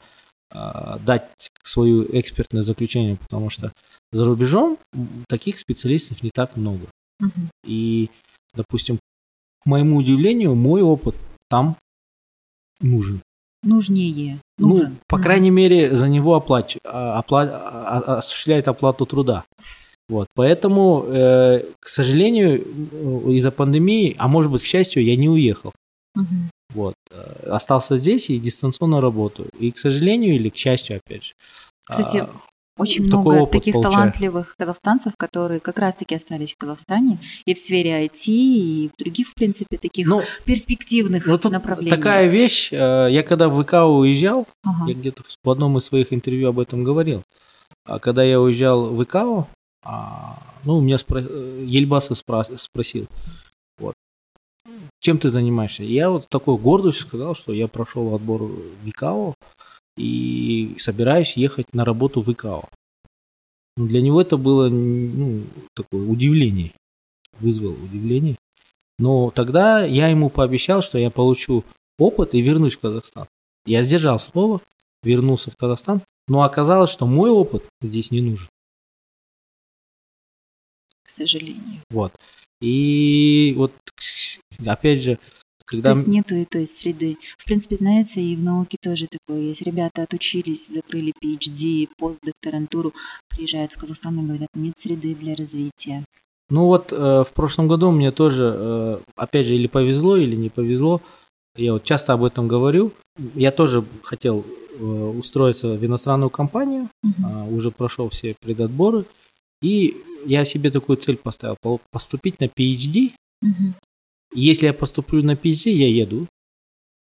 а, дать свое экспертное заключение, потому что за рубежом таких специалистов не так много. Угу. И, допустим, к моему удивлению, мой опыт там нужен. Нужнее. Ну, нужен. Ну, по угу. крайней мере, за него оплач... А, опла... осуществляет оплату труда. Вот, поэтому, э, к сожалению, из-за пандемии, а может быть, к счастью, я не уехал. Угу. Вот, э, остался здесь и дистанционно работаю. И, к сожалению, или к счастью, опять же. Кстати, а, очень много таких получаю. талантливых казахстанцев, которые как раз-таки остались в Казахстане и в сфере IT, и в других, в принципе, таких ну, перспективных ну, направлениях. Такая вещь, э, я когда в ВК уезжал, ага. я где-то в одном из своих интервью об этом говорил. А когда я уезжал в ИКАО, а, ну, у меня спро... Ельбаса спро... спросил, вот, чем ты занимаешься? Я вот такой гордостью сказал, что я прошел отбор в ИКАО и собираюсь ехать на работу в ИКАО. Ну, для него это было ну, такое удивление, вызвало удивление. Но тогда я ему пообещал, что я получу опыт и вернусь в Казахстан. Я сдержал слово, вернулся в Казахстан, но оказалось, что мой опыт здесь не нужен к сожалению. Вот. И вот, опять же, когда... То есть нету той среды. В принципе, знаете, и в науке тоже такое есть. Ребята отучились, закрыли PhD, постдокторантуру, приезжают в Казахстан и говорят, нет среды для развития. Ну вот э, в прошлом году мне тоже, э, опять же, или повезло, или не повезло. Я вот часто об этом говорю. Я тоже хотел э, устроиться в иностранную компанию, угу. э, уже прошел все предотборы. И я себе такую цель поставил, поступить на PhD. Угу. Если я поступлю на PhD, я еду.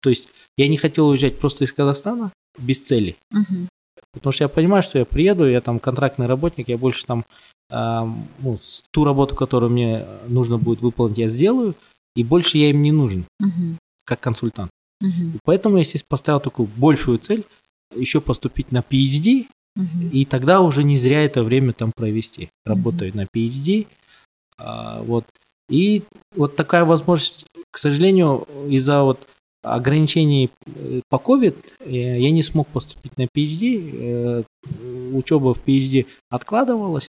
То есть я не хотел уезжать просто из Казахстана без цели. Угу. Потому что я понимаю, что я приеду, я там контрактный работник, я больше там э, ну, ту работу, которую мне нужно будет выполнить, я сделаю, и больше я им не нужен, угу. как консультант. Угу. поэтому я здесь поставил такую большую цель, еще поступить на PhD, и тогда уже не зря это время там провести, работая угу. на PhD. А, вот. И вот такая возможность, к сожалению, из-за вот ограничений э, по COVID э, я не смог поступить на PhD. Э, учеба в PhD откладывалась.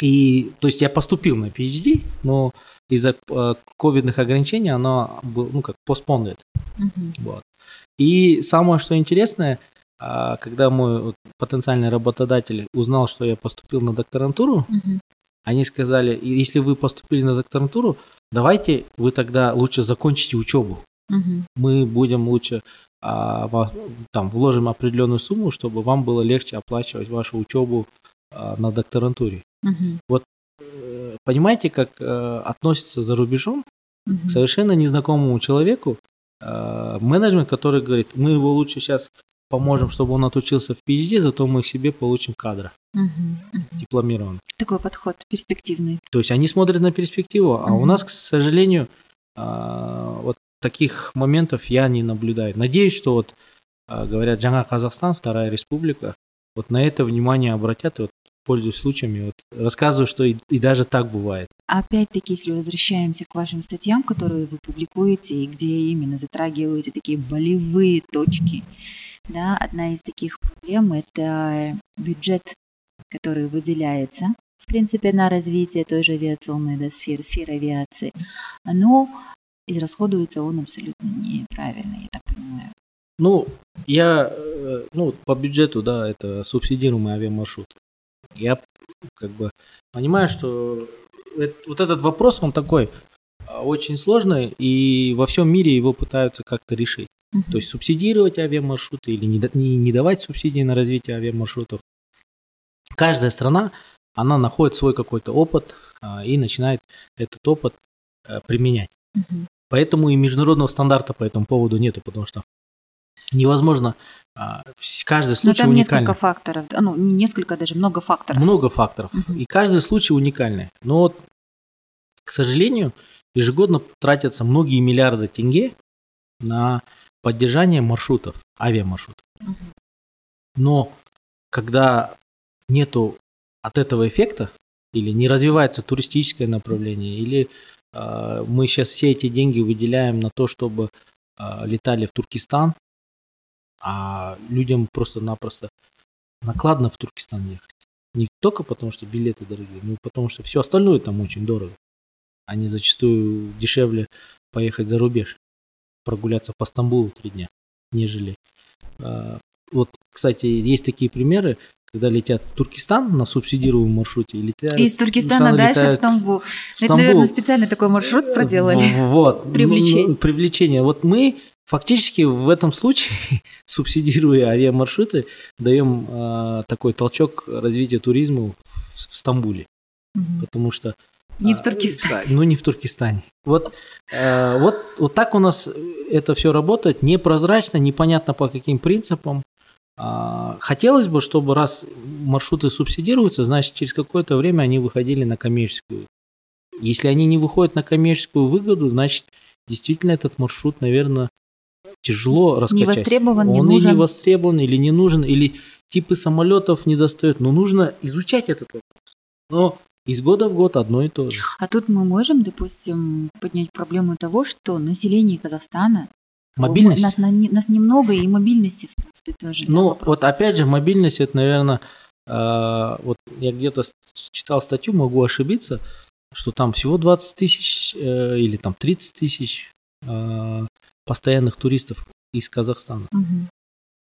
И, то есть я поступил на PhD, но из-за ковидных ограничений она была, ну, как postponed. Mm-hmm. Вот. И самое, что интересное, а когда мой потенциальный работодатель узнал, что я поступил на докторантуру, угу. они сказали, если вы поступили на докторантуру, давайте вы тогда лучше закончите учебу. Угу. Мы будем лучше а, там вложим определенную сумму, чтобы вам было легче оплачивать вашу учебу а, на докторантуре. Угу. Вот э, понимаете, как а, относится за рубежом угу. к совершенно незнакомому человеку а, менеджмент, который говорит, мы его лучше сейчас поможем, чтобы он отучился в PhD, зато мы себе получим кадра угу, угу. дипломированного. Такой подход перспективный. То есть они смотрят на перспективу, а угу. у нас, к сожалению, а, вот таких моментов я не наблюдаю. Надеюсь, что вот а, говорят, Джанга Казахстан, вторая республика, вот на это внимание обратят, и вот пользуюсь случаями, вот рассказываю, что и, и даже так бывает. Опять-таки, если возвращаемся к вашим статьям, которые вы публикуете, и где именно затрагиваете такие болевые точки, да, одна из таких проблем – это бюджет, который выделяется в принципе, на развитие той же авиационной да, сферы, сферы авиации, но израсходуется он абсолютно неправильно, я так понимаю. Ну, я, э, ну, по бюджету, да, это субсидируемый авиамаршрут. Я как бы понимаю, что вот этот вопрос, он такой очень сложный, и во всем мире его пытаются как-то решить. Мгм. То есть субсидировать авиамаршруты или не, не, не давать субсидии на развитие авиамаршрутов. Каждая страна, она находит свой какой-то опыт а, и начинает этот опыт а, применять. Мгм. Поэтому и международного стандарта по этому поводу нету, потому что невозможно а, каждый Но случай там уникальный. несколько факторов, ну, не несколько, даже много факторов. Много факторов. Мгм. И каждый случай уникальный. Но вот, к сожалению, ежегодно тратятся многие миллиарды тенге на поддержание маршрутов, авиамаршрутов. Мгм. Но когда нету от этого эффекта, или не развивается туристическое направление, или а, мы сейчас все эти деньги выделяем на то, чтобы а, летали в Туркестан, а людям просто-напросто накладно в Туркестан ехать. Не только потому, что билеты дорогие, но и потому, что все остальное там очень дорого. Они зачастую дешевле поехать за рубеж, прогуляться по Стамбулу три дня, нежели. а, Вот, кстати, есть такие примеры, когда летят в Туркестан на субсидируемом маршруте и летят... Из Туркестана дальше в Стамбул. в Это, Стамбул. наверное, специально такой маршрут проделали. В- Вот. [LAUGHS] Привлечение. Ну, Привлечение. Вот мы фактически в этом случае, [LAUGHS] субсидируя авиамаршруты, даем э, такой толчок развитию туризма в, в Стамбуле. Мгм. Потому что... Не а, в Туркестане. Ну, не в Туркестане. Вот, э, вот, вот так у нас это все работает. Непрозрачно, непонятно по каким принципам. А, Хотелось бы, чтобы раз маршруты субсидируются, значит, через какое-то время они выходили на коммерческую. Если они не выходят на коммерческую выгоду, значит, действительно этот маршрут, наверное, тяжело Не раскачать. востребован, не Он и не нужен. востребован, или не нужен, или типы самолетов не достают. Но нужно изучать этот вопрос. Но из года в год одно и то же. А тут мы можем, допустим, поднять проблему того, что население Казахстана Мобильность? Нас, нас немного, и мобильности, в принципе, тоже. да, Ну, вопрос. вот опять же, мобильность, это, наверное, вот я где-то читал статью, могу ошибиться, что там всего 20 тысяч э, или там 30 тысяч э, постоянных туристов из Казахстана. Мгм.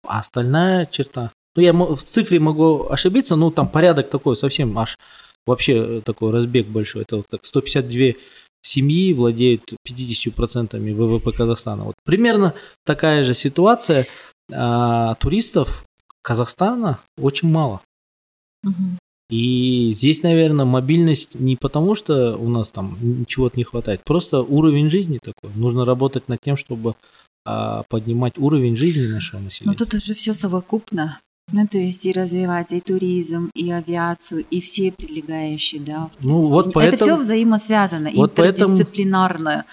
А остальная черта, ну, я в цифре могу ошибиться, ну, там порядок такой совсем аж вообще э, такой разбег большой. Это вот так 152 семьи владеют 50% ВВП Казахстана. Вот примерно такая же ситуация. А, туристов Казахстана очень мало. И здесь, наверное, мобильность не потому, что у нас там чего-то не хватает, просто уровень жизни такой. Нужно работать над тем, чтобы а, поднимать уровень жизни нашего Но населения. тут уже все совокупно. Ну, то есть и развивать и туризм, и авиацию, и все прилегающие, да. Ну, вот Это поэтому- все взаимосвязано, вот поэтому- интердисциплинарно.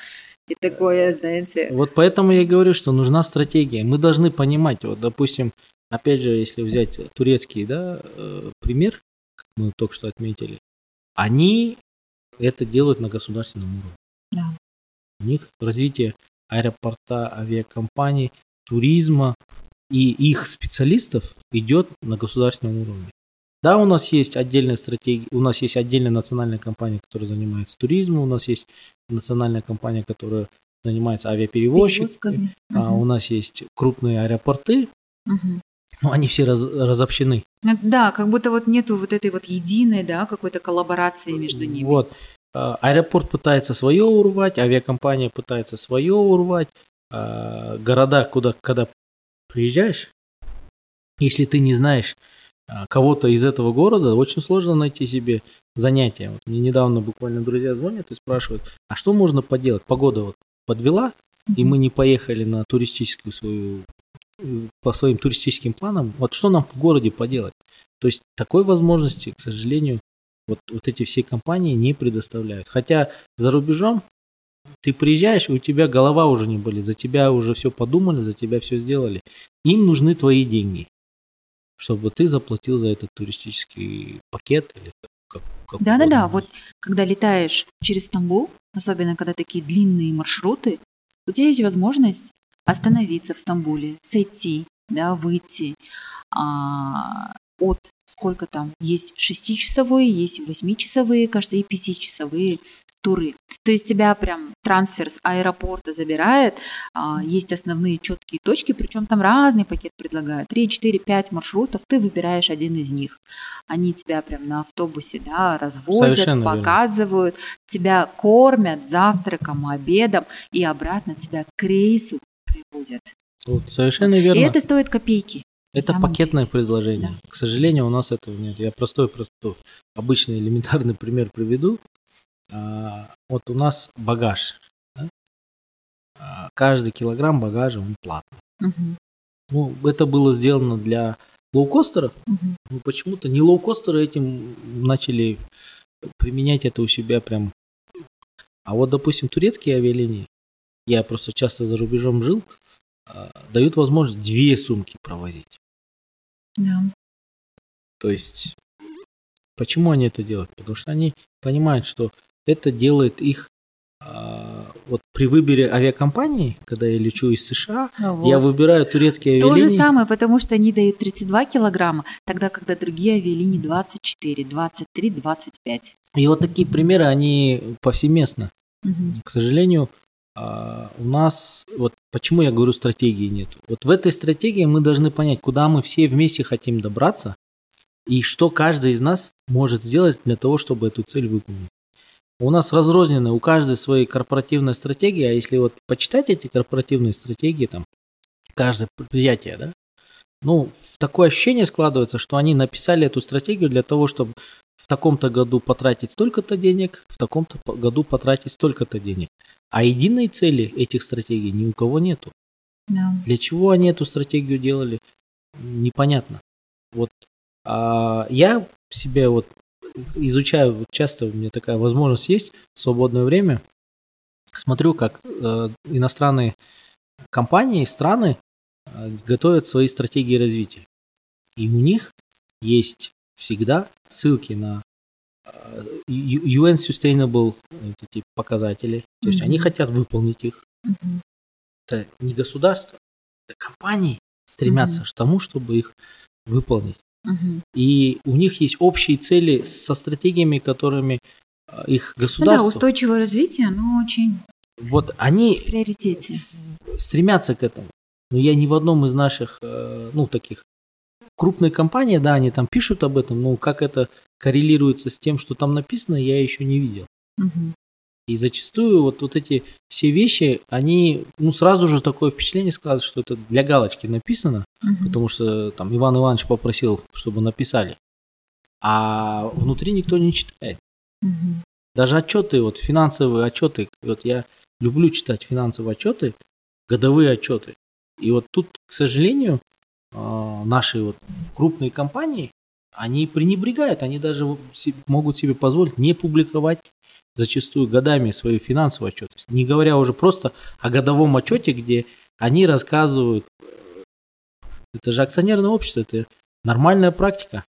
И такое, знаете... Вот поэтому я и говорю, что нужна стратегия. Мы должны понимать, вот, допустим, опять же, если взять турецкий да, э, пример, как мы только что отметили, они это делают на государственном уровне. Да. У них развитие аэропорта, авиакомпаний, туризма и их специалистов идет на государственном уровне. Да, у нас есть отдельная стратегия, у нас есть отдельная национальная компания, которая занимается туризмом, у нас есть национальная компания, которая занимается авиаперевозчиками, а у нас есть крупные аэропорты, Мгм. но они все раз- разобщены. Ну, Да, как будто вот нету вот этой вот единой, да, какой-то коллаборации между ними. Вот. А, Аэропорт пытается свое урвать, авиакомпания пытается свое урвать. А, Города, куда, когда приезжаешь, если ты не знаешь а, кого-то из этого города, очень сложно найти себе занятие. Вот мне недавно буквально друзья звонят и спрашивают, а что можно поделать? Погода вот подвела, и мы не поехали на туристическую свою по своим туристическим планам, вот что нам в городе поделать? То есть такой возможности, к сожалению, вот, вот эти все компании не предоставляют. Хотя за рубежом ты приезжаешь, и у тебя голова уже не болит, за тебя уже все подумали, за тебя все сделали. Им нужны твои деньги, чтобы ты заплатил за этот туристический пакет или как, как Да-да-да, угодно. вот когда летаешь через Стамбул, особенно когда такие длинные маршруты, у тебя есть возможность остановиться в Стамбуле, сойти, да, выйти а, от сколько там, есть шестичасовые, есть восьмичасовые, кажется, и пятичасовые туры. То есть тебя прям трансфер с аэропорта забирает, а, есть основные четкие точки, причем там разный пакет предлагают, 3, 4, 5 маршрутов, ты выбираешь один из них. Они тебя прям на автобусе да, развозят, Совершенно верно. показывают, тебя кормят завтраком, обедом и обратно тебя к рейсу приводят. Вот, совершенно верно. И это стоит копейки. Это пакетное деле. предложение. К сожалению, у нас этого нет. Я простой, простой, обычный элементарный пример приведу. А, Вот у нас багаж. да. А, Каждый килограмм багажа, он платный. Мгм, Ну, это было сделано для лоукостеров. мгм. Но почему-то не лоукостеры этим начали применять это у себя прям. А вот, допустим, турецкие авиалинии, я просто часто за рубежом жил, а, дают возможность две сумки провозить. Да. То есть, почему они это делают? Потому что они понимают, что это делает их а, вот при выборе авиакомпании, когда я лечу из США, я Вот. выбираю турецкие То авиалинии. же самое, потому что они дают 32 килограмма, тогда, когда другие авиалинии 24, 23, 25. И вот такие примеры, они повсеместно. Мгм. К сожалению, а, у нас, вот почему я говорю, стратегии нет. Вот в этой стратегии мы должны понять, куда мы все вместе хотим добраться, и что каждый из нас может сделать для того, чтобы эту цель выполнить. У нас разрознены, у каждой своей корпоративная стратегия, а если вот почитать эти корпоративные стратегии, там, каждое предприятие, да, ну, такое ощущение складывается, что они написали эту стратегию для того, чтобы в таком-то году потратить столько-то денег, в таком-то году потратить столько-то денег. А единой цели этих стратегий ни у кого нету. Да. Для чего они эту стратегию делали, непонятно. Вот а, я себе вот изучаю, вот часто у меня такая возможность есть, в свободное время, смотрю, как э, иностранные компании, страны э, готовят свои стратегии развития. И у них есть всегда ссылки на э, UN Sustainable эти показатели. То есть они хотят выполнить их. Мгм. Это не государство, это компании стремятся Мгм. к тому, чтобы их выполнить. И у них есть общие цели со стратегиями, которыми э, их Ну да, государство, устойчивое развитие, оно очень вот они в приоритете. стремятся к этому. Но я ни в одном из наших, э, ну, таких крупных компаний, да, они там пишут об этом, но как это коррелируется с тем, что там написано, я еще не видел. Мгм. И зачастую вот, вот эти все вещи, они, ну, сразу же такое впечатление складывается, что это для галочки написано, Мгм. потому что там Иван Иванович попросил, чтобы написали. А внутри никто не читает. Мгм. Даже отчеты, вот финансовые отчеты, вот я люблю читать финансовые отчеты, годовые отчеты. И вот тут, к сожалению, а, наши вот крупные компании, они пренебрегают, они даже могут себе позволить не публиковать зачастую годами свою финансовую отчетность. Не говоря уже просто о годовом отчете, где они рассказывают, это же акционерное общество, это нормальная практика.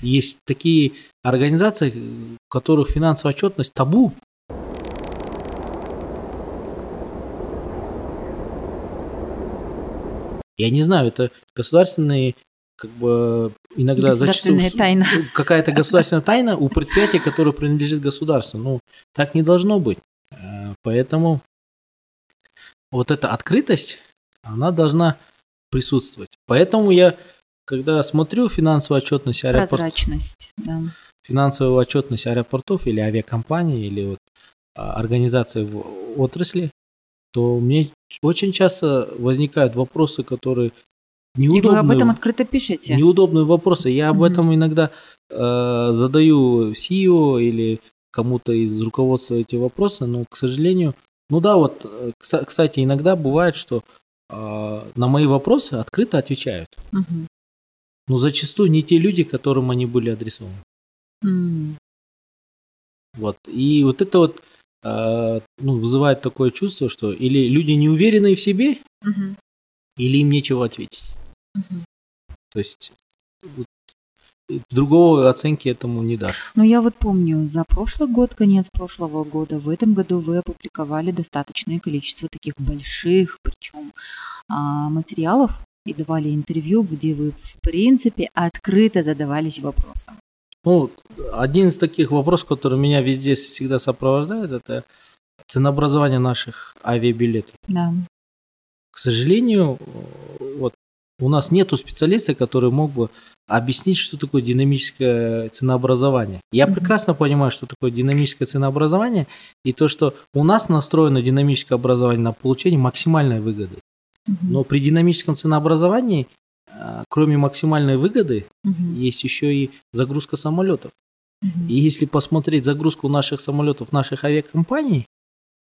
Есть такие организации, у которых финансовая отчетность табу. Я не знаю, это государственные, как бы иногда зачастую тайна. какая-то государственная тайна у предприятия, которое принадлежит государству. Ну, так не должно быть. Э, Поэтому вот эта открытость, она должна присутствовать. Поэтому я, когда смотрю финансовую отчетность аэропорт, Прозрачность, да. финансовую отчетность аэропортов или авиакомпаний, или вот а, организаций в отрасли, то мне очень часто возникают вопросы, которые И неудобные. вы об этом открыто пишете. Неудобные вопросы. Я об Мгм. этом иногда э, задаю CEO или кому-то из руководства эти вопросы, но, к сожалению, ну да, вот, э, кста- кстати, иногда бывает, что э, на мои вопросы открыто отвечают. Мгм. Но зачастую не те люди, которым они были адресованы. М. Вот. И вот это вот э, ну, вызывает такое чувство, что или люди не уверены в себе, Мгм. или им нечего ответить. То есть вот, другого оценки этому не дашь. Ну, я вот помню, за прошлый год, конец прошлого года, в этом году вы опубликовали достаточное количество таких больших, причем а, материалов и давали интервью, где вы, в принципе, открыто задавались вопросом. Ну, один из таких вопросов, который меня везде всегда сопровождает, это ценообразование наших авиабилетов. Да. К сожалению, у нас нету специалиста, который мог бы объяснить, что такое динамическое ценообразование. Я Мгм. прекрасно понимаю, что такое динамическое ценообразование, и то, что у нас настроено динамическое образование на получение максимальной выгоды. Мгм. Но при динамическом ценообразовании, а, кроме максимальной выгоды, Мгм. есть еще и загрузка самолетов. И если посмотреть загрузку наших самолетов, наших авиакомпаний,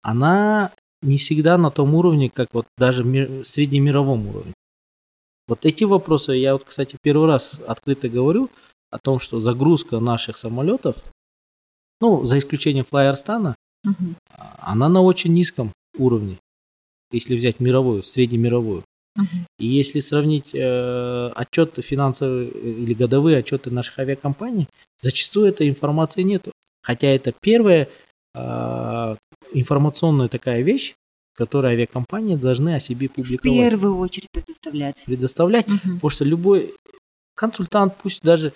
она не всегда на том уровне, как вот даже ми- среднемировом уровне. Вот эти вопросы я вот, кстати, первый раз открыто говорю о том, что загрузка наших самолетов, ну, за исключением Флайерстана, Мгм. она на очень низком уровне, если взять мировую, среднемировую. Мгм. И если сравнить э, отчеты финансовые э, или годовые отчеты наших авиакомпаний, зачастую этой информации нету. Хотя это первая э, информационная такая вещь, которую авиакомпании должны о себе В публиковать, первую очередь предоставлять. предоставлять, Мгм. потому что любой консультант, пусть даже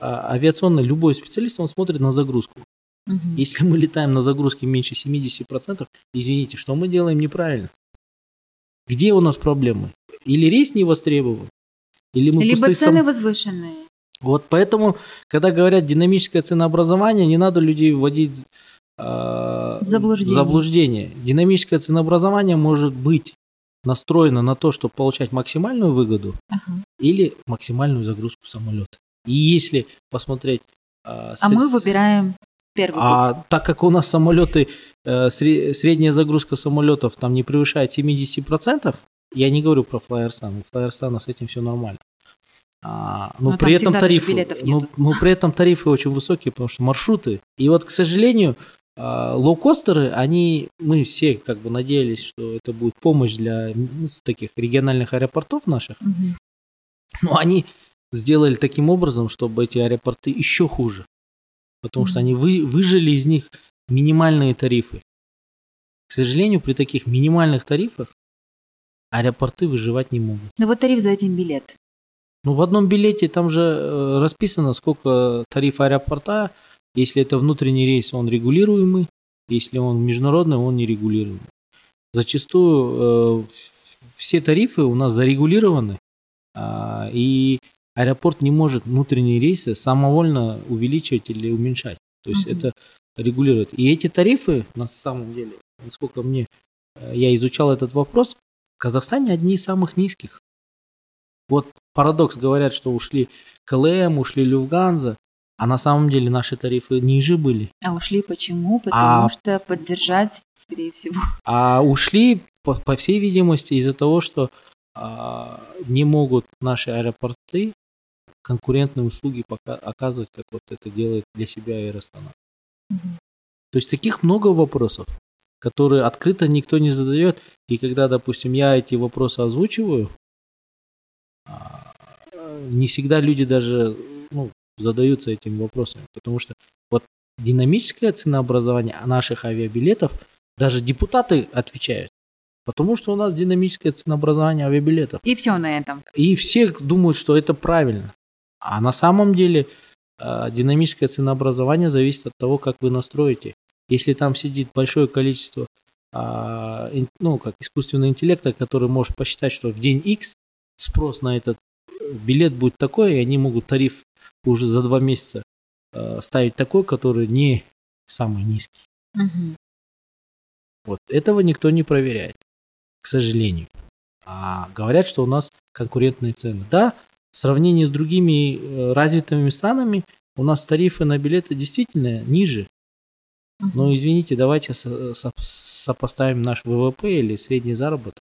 а, авиационный, любой специалист, он смотрит на загрузку. Мгм. Если мы летаем на загрузке меньше 70%, извините, что мы делаем неправильно? Где у нас проблемы? Или рейс не востребован? Или мы Либо пустых цены сам- возвышенные. Вот поэтому, когда говорят динамическое ценообразование, не надо людей вводить В заблуждение. в заблуждение. Динамическое ценообразование может быть настроено на то, чтобы получать максимальную выгоду Ага. или максимальную загрузку самолета. И если посмотреть... А, А с- мы выбираем первый а путь. так как у нас самолеты, э, сре- средняя загрузка самолетов там не превышает 70%, я не говорю про Флайерстан, у Флайерстана с этим все нормально. А, но Но при этом тарифы, но, но при этом тарифы очень высокие, потому что маршруты. И вот, к сожалению, лоукостеры, они, мы все как бы надеялись, что это будет помощь для ну, таких региональных аэропортов наших, Мгм. но они сделали таким образом, чтобы эти аэропорты еще хуже. Потому что Мгм. они вы, выжили из них минимальные тарифы. К сожалению, при таких минимальных тарифах аэропорты выживать не могут. Ну вот тариф за один билет. Ну, в одном билете там же э, расписано, сколько тариф аэропорта. Если это внутренний рейс, он регулируемый. Если он международный, он нерегулируемый. Зачастую э, все тарифы у нас зарегулированы, а, и аэропорт не может внутренние рейсы самовольно увеличивать или уменьшать. То есть Мгм. это регулирует. И эти тарифы, на самом деле, насколько мне, э, я изучал этот вопрос, в Казахстане одни из самых низких. Вот парадокс, говорят, что ушли КЛМ, ушли Люфганза, а на самом деле наши тарифы ниже были. А ушли почему? Потому А- что поддержать, скорее всего. А ушли, по, по всей видимости, из-за того, что а, не могут наши аэропорты конкурентные услуги пока оказывать, как вот это делает для себя Аэростана. Мгм. То есть таких много вопросов, которые открыто никто не задает. И когда, допустим, я эти вопросы озвучиваю, а, не всегда люди даже ну, задаются этим вопросами. Потому что вот динамическое ценообразование наших авиабилетов, даже депутаты отвечают. Потому что у нас динамическое ценообразование авиабилетов. И все на этом. И все думают, что это правильно. А на самом деле э, динамическое ценообразование зависит от того, как вы настроите. Если там сидит большое количество а, ин- ну, как искусственного интеллекта, который может посчитать, что в день X спрос на этот э, билет будет такой, и они могут тариф уже за два месяца э, ставить такой, который не самый низкий. Мгм. Вот этого никто не проверяет, к сожалению. А говорят, что у нас конкурентные цены. Да, в сравнении с другими э, развитыми странами у нас тарифы на билеты действительно ниже. Но извините, давайте со- со- сопоставим наш ВВП или средний заработок.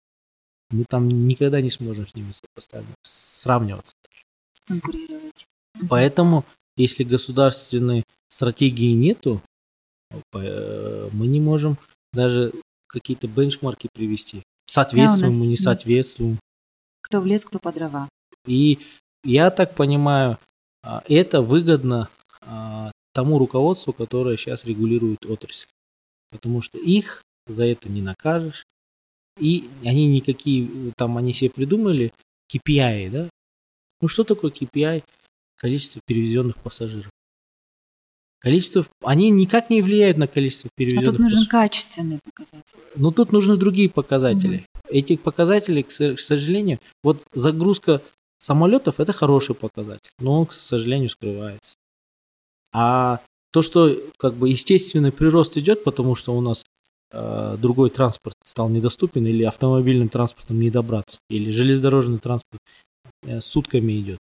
Мы там никогда не сможем с ними сопоставить, сравниваться. Конкурировать. Поэтому, если государственной стратегии нету, э, мы не можем даже какие-то бенчмарки привести. Соответствуем Да, мы, не соответствуем. Кто в лес, кто по дрова. И я так понимаю, а, это выгодно а, тому руководству, которое сейчас регулирует отрасль. Потому что их за это не накажешь. И они никакие, там они себе придумали KPI, да? Ну что такое KPI? Количество перевезенных пассажиров. Количество, они никак не влияют на количество перевезенных А тут нужен пассажиров. качественный показатель. Но тут нужны другие показатели. Эти показатели, к сожалению, вот загрузка самолетов это хороший показатель, но он, к сожалению, скрывается. А то, что как бы естественный прирост идет, потому что у нас э, другой транспорт стал недоступен, или автомобильным транспортом не добраться, или железнодорожный транспорт э, сутками идет.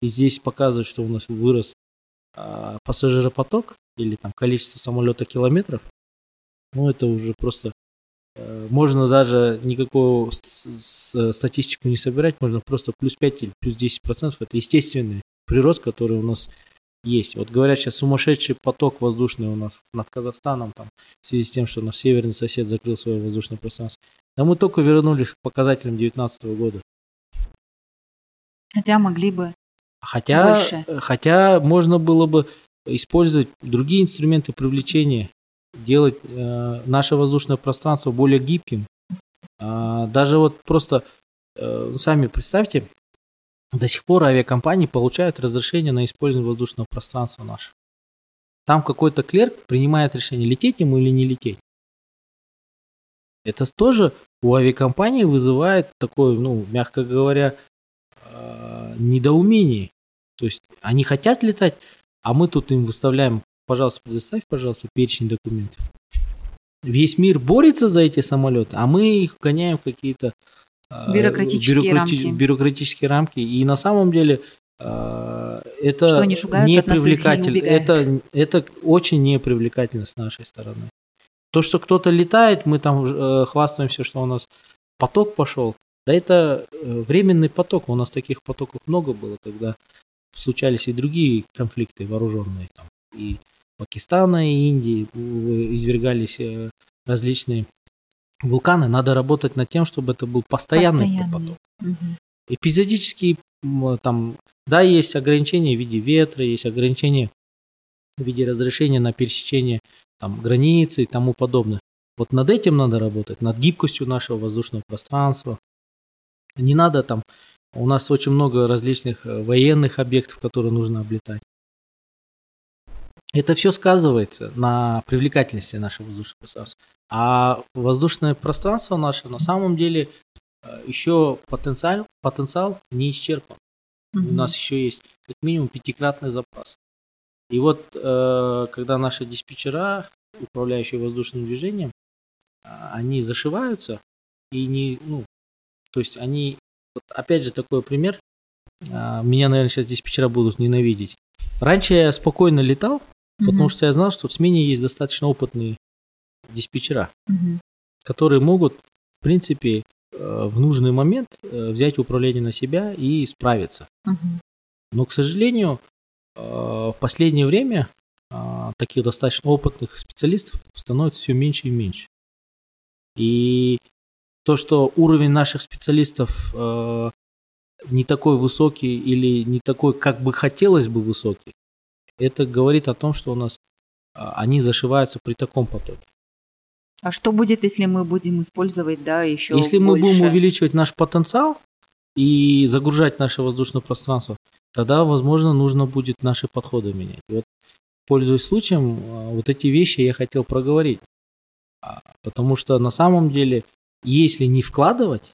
И здесь показывает, что у нас вырос э, пассажиропоток или там количество самолета километров. Ну, это уже просто э, можно даже никакого с- с- статистику не собирать, можно просто плюс 5 или плюс 10 процентов. Это естественный прирост, который у нас есть. Вот говорят сейчас сумасшедший поток воздушный у нас над Казахстаном, там, в связи с тем, что наш северный сосед закрыл свое воздушное пространство. Да мы только вернулись к показателям 2019 года. Хотя могли бы. Хотя, Больше. хотя можно было бы использовать другие инструменты привлечения, делать э, наше воздушное пространство более гибким. А, даже вот просто, э, сами представьте, до сих пор авиакомпании получают разрешение на использование воздушного пространства нашего. Там какой-то клерк принимает решение, лететь ему или не лететь. Это тоже у авиакомпании вызывает такое, ну, мягко говоря, э, недоумение. То есть они хотят летать, а мы тут им выставляем, пожалуйста, предоставь, пожалуйста, перечень документов. Весь мир борется за эти самолеты, а мы их гоняем в какие-то э, Бюрократические рамки. бюрократические рамки. И на самом деле э, это Что они и непривлекательно. убегают. Это, это очень непривлекательно с нашей стороны. То, что кто-то летает, мы там э, хвастаемся, что у нас поток пошел. Да это э, временный поток. У нас таких потоков много было, когда случались и другие конфликты вооруженные. Там, и Пакистана, и Индии э, извергались э, различные вулканы. Надо работать над тем, чтобы это был постоянный, Постоянный. поток. Мгм. Эпизодические там, да, есть ограничения в виде ветра, есть ограничения в виде разрешения на пересечение там, границы и тому подобное. Вот над этим надо работать, над гибкостью нашего воздушного пространства. Не надо там, у нас очень много различных э, военных объектов, которые нужно облетать. Это все сказывается на привлекательности нашего воздушного пространства. А воздушное пространство наше на самом деле э, еще потенциал, потенциал не исчерпан. У Мгм. нас еще есть как минимум пятикратный запас. И вот э, когда наши диспетчера, управляющие воздушным движением, а, они зашиваются и не, ну, то есть они, вот опять же такой пример, а, меня, наверное, сейчас диспетчера будут ненавидеть. Раньше я спокойно летал, потому Мгм. что я знал, что в смене есть достаточно опытные диспетчера, Мгм. которые могут, в принципе, э, в нужный момент э, взять управление на себя и справиться. Мгм. Но, к сожалению, э, в последнее время э, таких достаточно опытных специалистов становится все меньше и меньше. И то, что уровень наших специалистов э, не такой высокий или не такой, как бы хотелось бы высокий, это говорит о том, что у нас э, они зашиваются при таком потоке. А что будет, если мы будем использовать, да, еще Если мы больше? будем увеличивать наш потенциал и загружать наше воздушное пространство, тогда, возможно, нужно будет наши подходы менять. И Вот, пользуясь случаем, а, вот эти вещи я хотел проговорить. А, Потому что на самом деле, если не вкладывать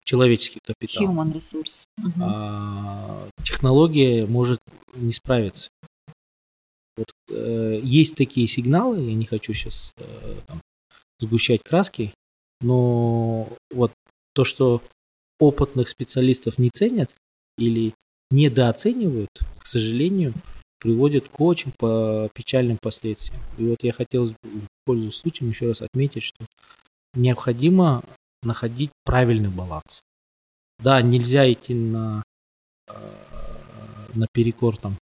в человеческий капитал, Human resource. А, технология может не справиться. Вот, э, есть такие сигналы, я не хочу сейчас сгущать краски, но вот то, что опытных специалистов не ценят или недооценивают, к сожалению, приводит к очень по- печальным последствиям. И вот я хотел, пользуясь случаем, еще раз отметить, что необходимо находить правильный баланс. Да, нельзя идти на, э, наперекор там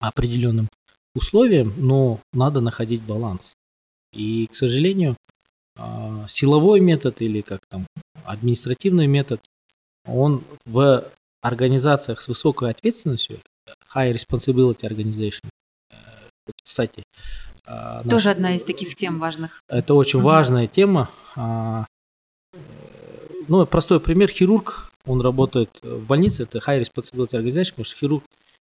определенным условиям, но надо находить баланс. И, к сожалению, а, силовой метод или как там административный метод, он в организациях с высокой ответственностью, high responsibility organization, э, кстати, а, наш- Тоже одна из таких тем важных. это очень Мгм. важная тема. А, Ну, простой пример. Хирург он работает в больнице, это High Responsibility Organization, потому что хирург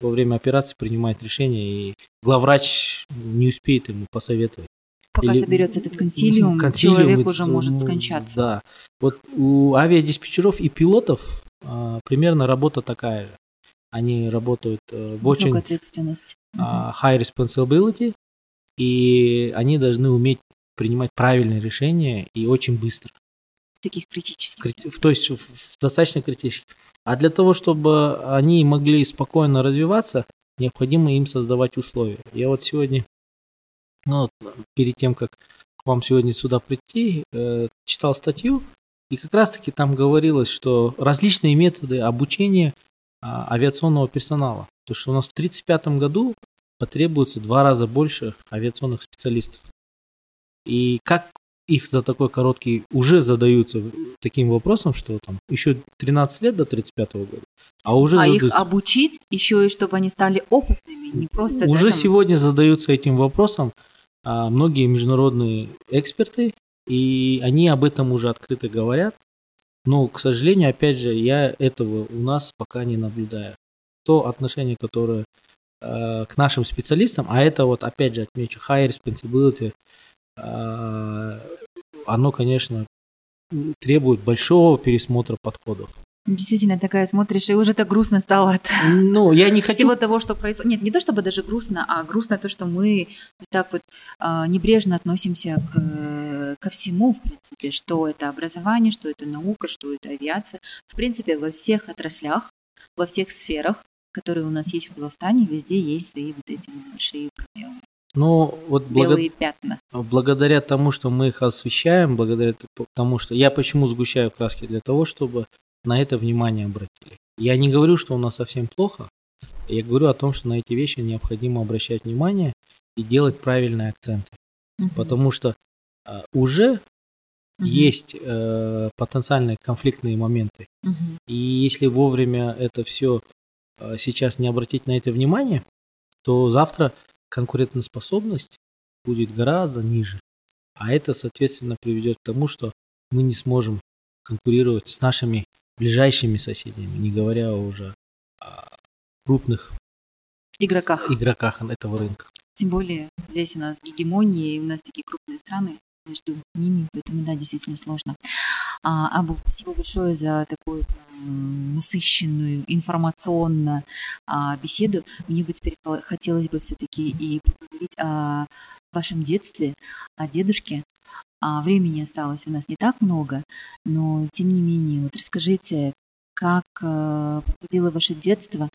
во время операции принимает решение, и главврач не успеет ему посоветовать. Пока Или- соберется этот консилиум, консилиум, человек это, уже может ну, скончаться. Да. Вот у авиадиспетчеров и пилотов а, примерно работа такая же. Они работают э, в очень Высокая ответственность. А, high responsibility, и они должны уметь принимать правильные решения и очень быстро. В таких критических. Крити- То есть в- в достаточно критически. А для того, чтобы они могли спокойно развиваться, необходимо им создавать условия. Я вот сегодня, ну, перед тем, как к вам сегодня сюда прийти, э, читал статью, и как раз-таки там говорилось, что различные методы обучения а, авиационного персонала. То, что у нас в 1935 году потребуется два раза больше авиационных специалистов. И как их за такой короткий уже задаются таким вопросом, что там еще 13 лет до 35 года, а уже а их задаются- обучить еще и чтобы они стали опытными, не просто уже там, сегодня задаются этим вопросом а, многие международные эксперты, и они об этом уже открыто говорят. Но, к сожалению, опять же, я этого у нас пока не наблюдаю. То отношение, которое э, к нашим специалистам, а это вот, опять же, отмечу, high responsibility, э, оно, конечно, требует большого пересмотра подходов. Действительно, такая смотришь, и уже так грустно стало от Ну, я не хочу всего того, что происходит. Нет, не то чтобы даже грустно, а грустно то, что мы так вот а, небрежно относимся к, э, ко всему, в принципе, что это образование, что это наука, что это авиация. В принципе, во всех отраслях, во всех сферах, которые у нас есть в Казахстане, везде есть свои вот эти вот большие пробелы, Ну, вот белые пятна. благодаря тому, что мы их освещаем, благодаря тому, что я почему сгущаю краски для того, чтобы на это внимание обратили. Я не говорю, что у нас совсем плохо. Я говорю о том, что на эти вещи необходимо обращать внимание и делать правильные акценты. Мгм. Потому что а, уже Мгм. есть э, потенциальные конфликтные моменты. Мгм. И если вовремя это все сейчас не обратить на это внимание, то завтра конкурентоспособность будет гораздо ниже. А это, соответственно, приведет к тому, что мы не сможем конкурировать с нашими ближайшими соседями, не говоря уже о крупных Игроках. игроках этого рынка. Тем более здесь у нас гегемония, и у нас такие крупные страны между ними, поэтому да, действительно сложно. А, Абу, спасибо большое за такую насыщенную информационно а, беседу. Мне бы теперь хо- хотелось бы все-таки и поговорить о вашем детстве, о дедушке. А времени осталось у нас не так много, но тем не менее, вот расскажите, как э, проходило ваше детство,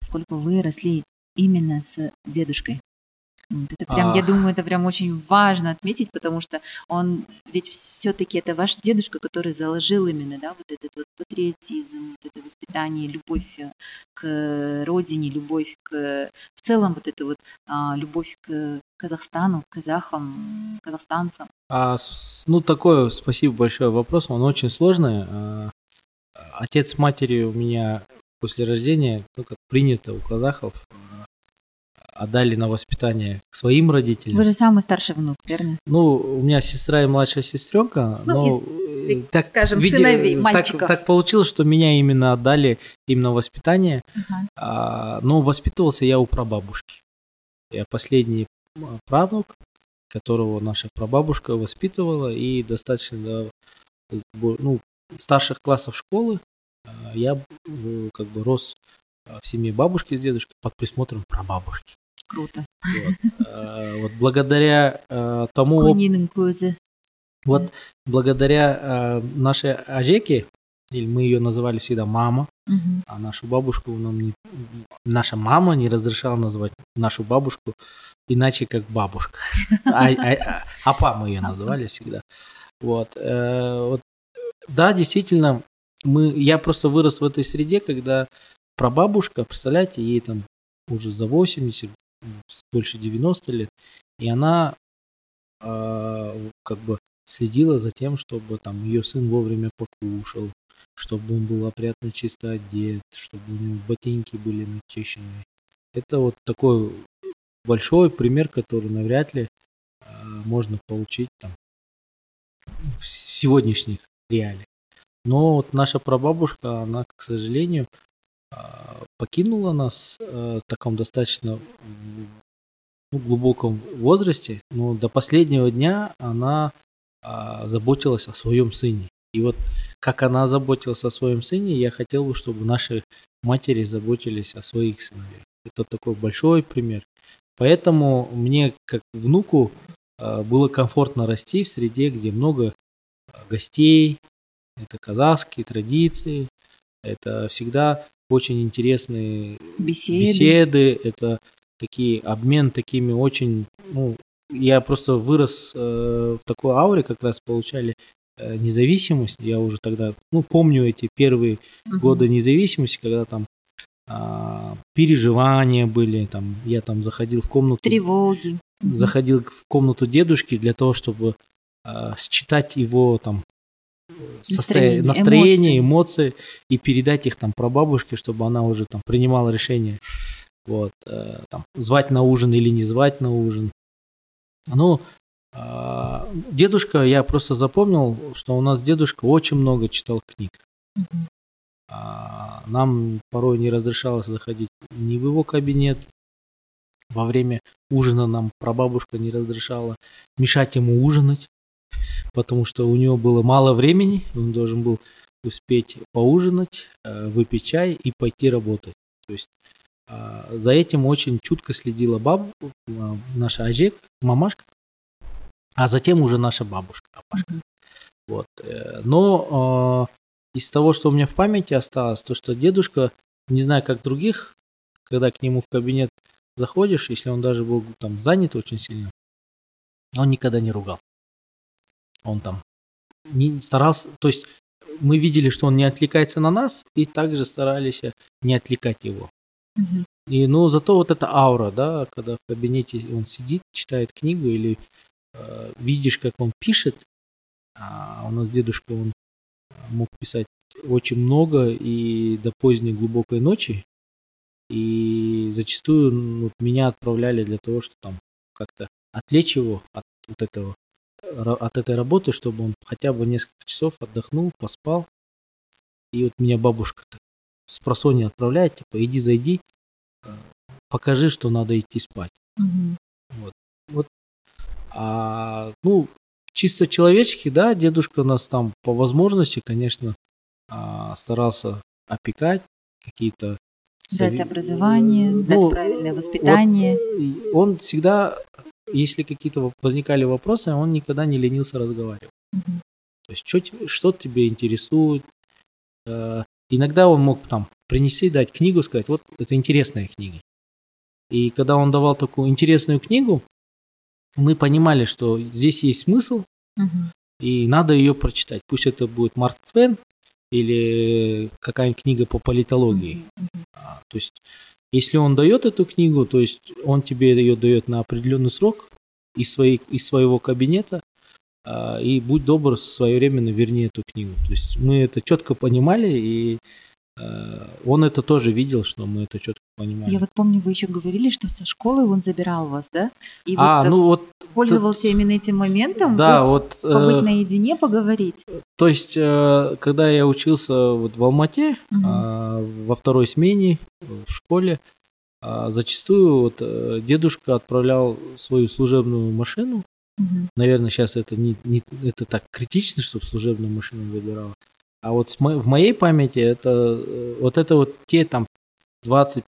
поскольку вы росли именно с дедушкой. Это прям, я Ах. думаю, это прям очень важно отметить, потому что он, ведь все-таки это ваш дедушка, который заложил именно, да, вот этот вот патриотизм, вот это воспитание, любовь э, к родине, любовь к, в целом вот это вот а, любовь к Казахстану, казахам, казахстанцам. А, ну, такой, спасибо большое вопрос, он очень сложный. А, Отец с матерью у меня после рождения, ну, как принято у казахов, отдали на воспитание к своим родителям. Вы же самый старший внук, верно? Ну, у меня сестра и младшая сестренка, Ну, но из, э, так скажем, сыновей, так- мальчиков. Так, получилось, что меня именно отдали именно воспитание, Ага. а, но воспитывался я у прабабушки. Я последний м, правнук, которого наша прабабушка воспитывала, и достаточно до ну, старших классов школы а, я э, как бы рос а, в семье бабушки с дедушкой под присмотром прабабушки. Круто. Вот, вот благодаря а, тому көзі. вот благодаря э, нашей Ажеке, или мы ее называли всегда мама, а нашу бабушку нам не, наша мама не разрешала называть нашу бабушку иначе как бабушка. А, а- а- апа мы ее называли всегда. Вот, э, вот, да, действительно, мы, я просто вырос в этой среде, когда прабабушка, представляете, ей там уже за 80, м, с- больше 90 лет, и она э, как бы следила за тем, чтобы там ее сын вовремя покушал, чтобы он был опрятно чисто одет, чтобы у него ботинки были начищены. Это вот такой большой пример, который навряд ли э, можно получить там в сегодняшних реалиях. Но вот наша прабабушка, она, к сожалению, покинула нас э, в таком достаточно глубоком возрасте, но до последнего дня она а, заботилась о своем сыне. И вот как она заботилась о своем сыне, я хотел бы, чтобы наши матери заботились о своих сыновьях. Это такой большой пример. Поэтому мне, как внуку, а, было комфортно расти в среде, где много гостей, это казахские традиции, это всегда очень интересные Беседы. беседы это такие обмен такими очень, ну, я просто вырос э, в такой ауре, как раз получали э, независимость. Я уже тогда, ну, помню эти первые Мгм. годы независимости, когда там а, переживания были, там я там заходил в комнату, Тревоги. Заходил в комнату дедушки для того, чтобы а, считать его там Настроение, настроение, эмоции. и передать их там прабабушке, чтобы она уже там принимала решение, вот, э, там, звать на ужин или не звать на ужин. Ну, а, дедушка, я просто запомнил, что у нас дедушка очень много читал книг. Мгм. А, Нам порой не разрешалось заходить ни в его кабинет. Во время ужина нам прабабушка не разрешала мешать ему ужинать, потому что у него было мало времени, он должен был успеть поужинать, э, выпить чай и пойти работать. То есть а, за этим очень чутко следила баб, а, наша Ажек, мамашка, а затем уже наша бабушка. Мгм. Вот. э, Но э, из того, что у меня в памяти осталось, то, что дедушка, не знаю, как других, когда к нему в кабинет заходишь, если он даже был там занят очень сильно, он никогда не ругал. Он там не старался, то есть мы видели, что он не отвлекается на нас, и также старались не отвлекать его. Мгм. И, ну, зато вот эта аура, да, когда в кабинете он сидит, читает книгу или э, видишь, как он пишет, а у нас дедушка, он мог писать очень много и до поздней глубокой ночи, и зачастую ну, вот меня отправляли для того, чтобы там как-то отвлечь его от вот этого, от этой работы, чтобы он хотя бы несколько часов отдохнул, поспал. И вот меня бабушка так с просонья отправляет, типа, иди зайди, э, покажи, что надо идти спать. Мгм. А, ну, чисто человечески, да, дедушка нас там по возможности, конечно, а, старался опекать, какие-то... Дать образование, Ну, дать правильное воспитание. И Он всегда, если какие-то возникали вопросы, он никогда не ленился разговаривать. Мгм. То есть, что, тебе- что тебя интересует. Э, Иногда он мог там принести, дать книгу, сказать, вот это интересная книга. И когда он давал такую интересную книгу, мы понимали, что здесь есть смысл, Мгм. и надо ее прочитать. Пусть это будет Марк Твен или какая-нибудь книга по политологии. А, То есть, если он дает эту книгу, то есть он тебе ее дает на определенный срок из, своей, из своего кабинета, а, и будь добр, своевременно верни эту книгу. То есть мы это четко понимали, и он это тоже видел, что мы это четко понимали. Я вот помню, вы еще говорили, что со школы он забирал вас, да? И а, вот э, ну вот, пользовался именно этим моментом, да, быть- вот... э, побыть наедине, поговорить. То есть, э, когда я учился вот в Алмате, Мгм. а, во второй смене в школе, а, зачастую вот э, дедушка отправлял свою служебную машину. Мгм. Наверное, сейчас это не, не это так критично, чтобы служебную машину забирала. А вот в моей памяти это э, вот это вот те там 20-15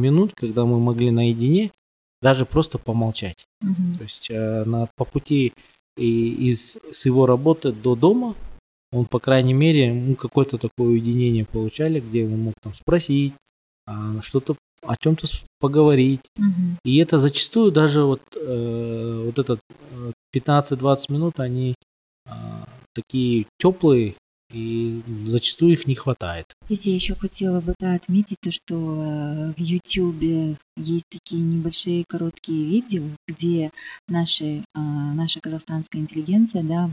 минут, когда мы могли наедине даже просто помолчать. Мгм. То есть э, на, по пути и из, с его работы до дома он, по крайней мере, мы какое-то такое уединение получали, где он мог там спросить, а, что-то о чем-то поговорить. Мгм. И это зачастую даже вот, э, вот этот э, 15-20 минут, они а, такие теплые, и зачастую их не хватает. Здесь я еще хотела бы да, отметить то, что э, в YouTube есть такие небольшие короткие видео, где наши, а, наша казахстанская интеллигенция, да,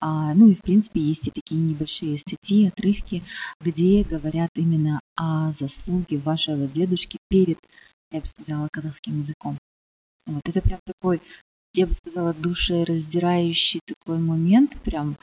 а, ну и в принципе есть и такие небольшие статьи, отрывки, где говорят именно о заслуге вашего дедушки перед, я бы сказала, казахским языком. Вот это прям такой я бы сказала, душераздирающий такой момент, прям,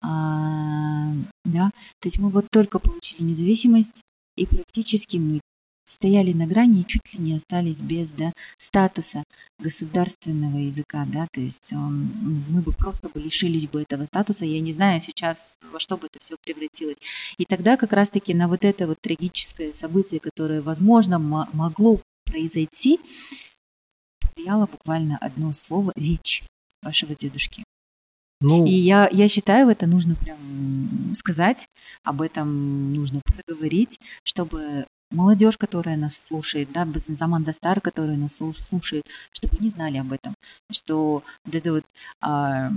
а, да, то есть мы вот только получили независимость, и практически мы стояли на грани и чуть ли не остались без да, статуса государственного языка, да, то есть он, мы бы просто бы лишились бы этого статуса, я не знаю сейчас, во что бы это все превратилось. И тогда как раз-таки на вот это вот трагическое событие, которое, возможно, могло произойти, влияло буквально одно слово «речь» вашего дедушки. Ну, и я, я считаю, это нужно прям сказать, об этом нужно проговорить, чтобы молодежь, которая нас слушает, да, Заман Дастар, которая нас слушает, чтобы они знали об этом, что вот эта вот а,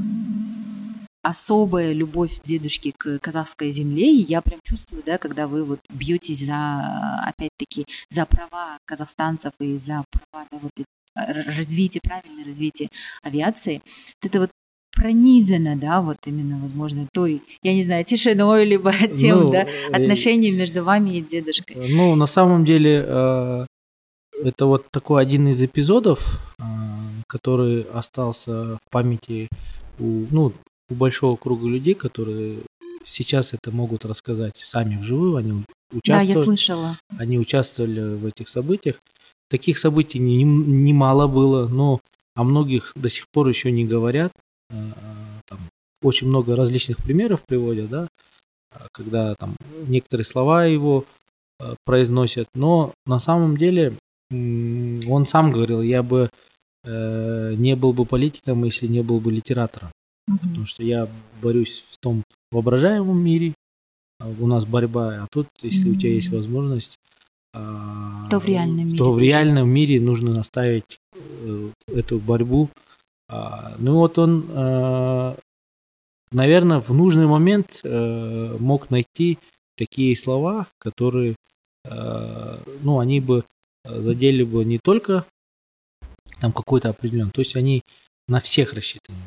особая любовь дедушки к казахской земле, и я прям чувствую, да, когда вы вот бьетесь за, опять-таки, за права казахстанцев и за права, да, вот развитие, правильное развитие авиации, вот это вот пронизано, да, вот именно, возможно, той, я не знаю, тишиной, либо [LAUGHS] тем, ну, да, э, отношением между вами и дедушкой. Ну, на самом деле, э, это вот такой один из эпизодов, э, который остался в памяти у, ну, у большого круга людей, которые сейчас это могут рассказать сами вживую, они участвовали. Да, я слышала. Они участвовали в этих событиях. Таких событий немало не, не было, но о многих до сих пор еще не говорят. Э, там, очень много различных примеров приводят, да, когда там некоторые слова его э, произносят, но на самом деле он сам говорил, я бы э, не был бы политиком, если не был бы литератором, угу. потому что я борюсь в том воображаемом мире, а у нас борьба, а тут, если угу. у тебя есть возможность, то в реальном мире, то в реальном мире нужно наставить эту борьбу а, ну вот он, а, наверное, в нужный момент э, мог найти такие слова, которые, а, ну, они бы задели бы не только там какой-то определенный, то есть они на всех рассчитаны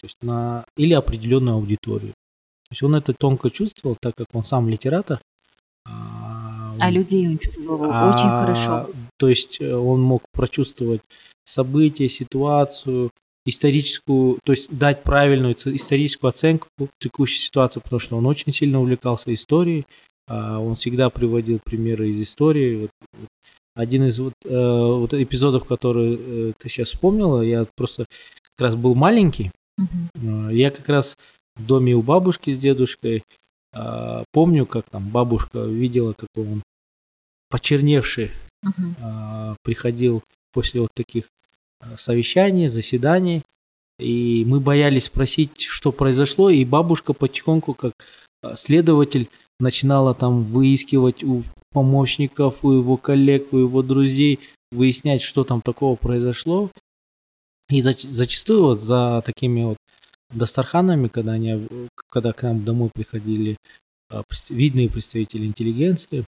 то есть на или определенную аудиторию. То есть он это тонко чувствовал, так как он сам литератор. А людей он чувствовал а, очень хорошо. То есть э, он мог прочувствовать события, ситуацию, историческую, то есть дать правильную историческую оценку текущей ситуации, потому что он очень сильно увлекался историей, а, он всегда приводил примеры из истории. Вот, один из вот, э, вот эпизодов, который э, ты сейчас вспомнила, я просто как раз был маленький, uh я как раз в доме у бабушки с дедушкой а, помню, как там бабушка видела, как он почерневший uh приходил после вот таких совещаний, заседаний, и мы боялись спросить, что произошло, и бабушка потихоньку, как а, следователь, начинала там выискивать у помощников, у его коллег, у его друзей, выяснять, что там такого произошло. И зачастую вот за такими вот Дастарханами, когда, они, когда к нам домой приходили а, видные представители интеллигенции,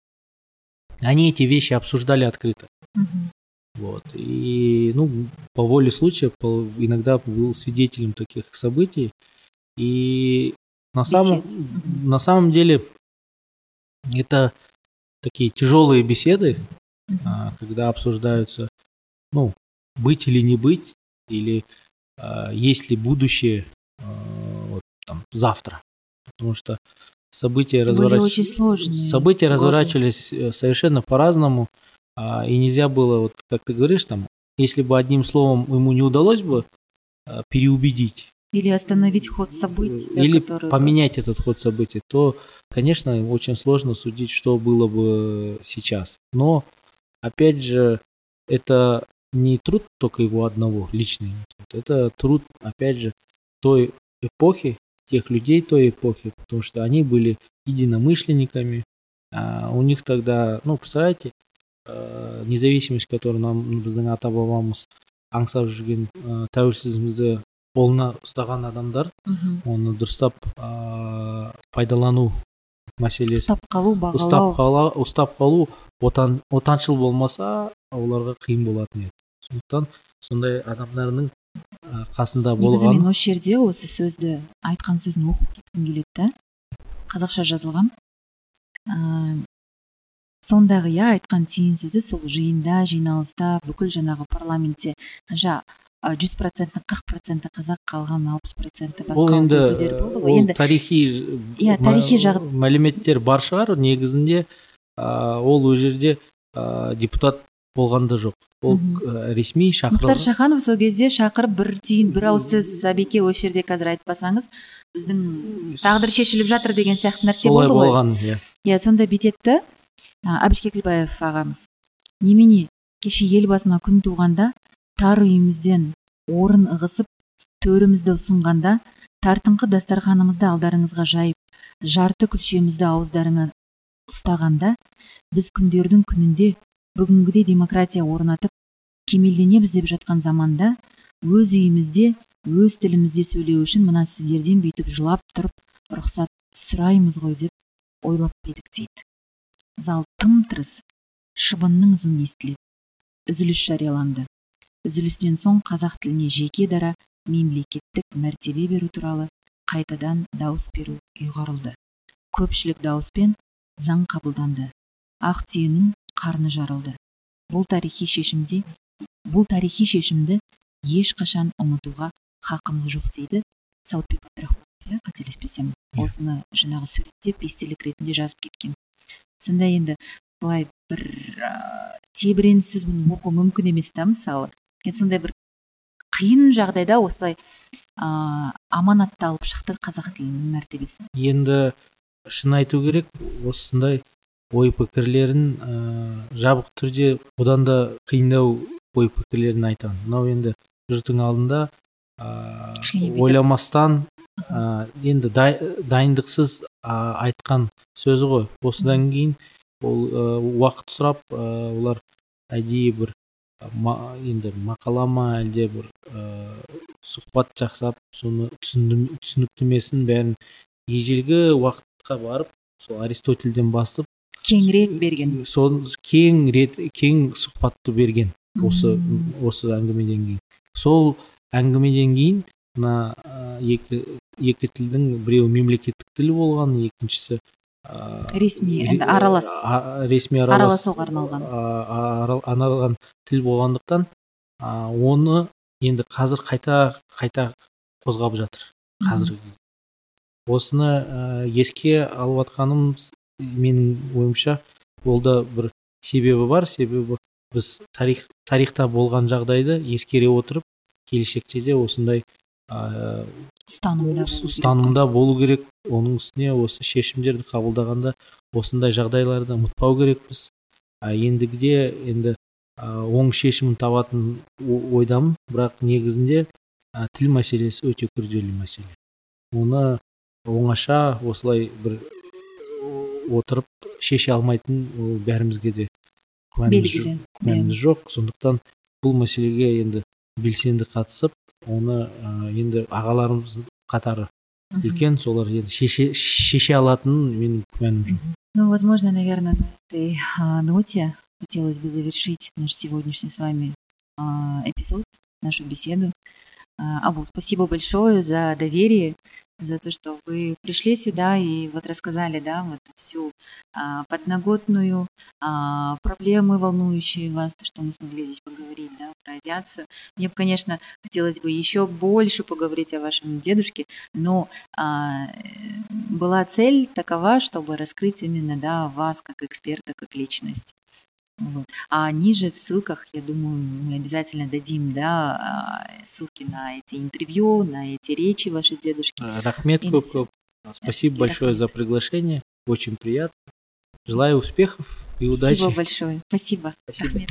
они эти вещи обсуждали открыто. Угу. Вот. И, ну, по воле случая, по, иногда был свидетелем таких событий. И на самом, на самом деле это такие тяжелые беседы, а, когда обсуждаются, ну, быть или не быть, или а, есть ли будущее а, вот, там, завтра. Потому что события, разворачивались, события разворачивались э, совершенно по-разному. А, и нельзя было, вот как ты говоришь, там, если бы одним словом ему не удалось бы а, переубедить. Или остановить ход событий. Да, или который... поменять этот ход событий, то, конечно, очень сложно судить, что было бы сейчас. Но, опять же, это не труд только его одного, личный. Это труд, опять же, той эпохи, тех людей той эпохи, потому что они были единомышленниками. А у них тогда, ну, представляете, ә, независимость которую нам біздің ата бабамыз аңсап жүрген ә, тәуелсіздігімізді қолына ұстаған адамдар. Оны дұрыстап ә, пайдалану мәселесі ұстап қалу бағалау. Ұстап қала ұстап қалу отан отаншыл болмаса оларға қиын болатын еді. Сондықтан сондай адамдардың қасында болған. Мен осы жерде осы сөзді айтқан сөзін оқып кеткім келеді да. Қазақша жазылған. Сондағы иә айтқан түйін сөзі сол жиында жиналыста бүкіл жаңағы парламентте. Қанша жүз проценті қырық проценті қазақ қалған алпыс проценті ол басқа енді өкілдері болды ғой. ол енді тарихи Иә, ма- тарихи жағы- мәліметтер бар шығар. Негізінде а, ол ол жерде а, депутат болған да жоқ. Ол а, ресми мұхтар шақырылған шаханов сол кезде шақырып бір түйін бір ауыз сөз сәбике осы жерде қазір айтпасаңыз біздің тағдыр шешіліп жатыр деген сияқты нәрсе болды ғой. болған иә. Иә сонда бүйтеді да әбіш кекілбаев ағамыз. Немене кеше елбасына күн туғанда тар үйімізден орын ығысып төрімізді ұсынғанда тартыңқы дастарханымызды алдарыңызға жайып жарты күлшемізді ауыздарыңа ұстағанда біз күндердің күнінде бүгінгідей демократия орнатып кемелденеміз деп жатқан заманда өз үйімізде өз тілімізде сөйлеу үшін мына сіздерден бүйтіп жылап тұрып рұқсат сұраймыз ғой деп ойлап па едік дейді. Зал тым тырыс шыбынның ызыңы естіледі. Үзіліс жарияланды. Үзілістен соң қазақ тіліне жеке дара мемлекеттік мәртебе беру туралы қайтадан дауыс беру ұйғарылды. Көпшілік дауыспен заң қабылданды. Ақ түйенің қарны жарылды. Бұл тарихи шешімде бұл тарихи шешімді ешқашан ұмытуға хақымыз жоқ дейді сауытбек иә қателеспесем осыны жаңағы суреттеп естелік ретінде жазып кеткен. Сонда енді былай бір ә, тебіренсіз бұны оқу мүмкін емес та мысалы. Сондай бір қиын жағдайда осылай ә, аманатты алып шықты қазақ тілінің мәртебесін. Енді шын айту керек осындай ой пікірлерін ә, жабық түрде одан да қиындау ой пікірлерін айтамын. Мынау енді жұрттың алдында ә, ойламастан ә, енді дай- дайындықсыз ә, айтқан сөзі ғой. Осыдан кейін ол ә, уақыт сұрап ә, олар әдейі бір ма- енді мақала ма әлде бір ә, сұхбат жасап соны түсіндім- түсініктемесін бәрін ежелгі уақытқа барып сол аристотельден бастап кеңірек берген. Сол кең рет кең сұхбатты берген осы осы әңгімеден кейін. Сол әңгімеден кейін мына ә, екі екі тілдің біреуі мемлекеттік тіл болған екіншісі ә, ресми ре- енді аралас. а- ресми аралас араласуға арналған. арналған тіл болғандықтан а, оны енді қазір қайта қайта қозғап жатыр қазіргі осыны ә, еске алып жатқаным менің ойымша ол да бір себебі бар. Себебі біз тарих тарихта болған жағдайды ескере отырып келешекте де осындай ә, ұстанымда болу керек. ұстанымда болу керек. Оның үстіне осы шешімдерді қабылдағанда осындай жағдайларды ұмытпау керекпіз. А ендігіде енді а, оң шешімін табатын ойдамын. Бірақ негізінде а, тіл мәселесі өте күрделі мәселе. Оны оңаша осылай бір отырып шеше алмайтын ол бәрімізге де күмәніміз жоқ- белгілі күмәніміз жоқ сондықтан бұл мәселеге енді белсенді қатысып оны ә, енді ағаларымыз қатары Мгм. үлкен солар енді шеше, шеше алатынын менің күмәнім жоқ Ну, возможно, наверное, на этой а, ноте хотелось бы завершить наш сегодняшний с вами а, эпизод, нашу беседу. А, Абул, спасибо большое за доверие, за то, что вы пришли сюда и вот рассказали, да, вот всю а, подноготную, а, проблемы, волнующие вас, то, что мы смогли здесь поговорить, да, про авиацию. Мне бы, конечно, хотелось бы еще больше поговорить о вашем дедушке, но а, была цель такова, чтобы раскрыть именно, да, вас как эксперта, как личность. Вот. А ниже в ссылках, я думаю, мы обязательно дадим, да, а, ссылки на эти интервью, на эти речи вашей дедушки. рахмет көп всё. көп спасибо большое за рахмет. приглашение очень приятно желаю успехов и удачи Спасибо большое. Спасибо. Спасибо. Рахмет.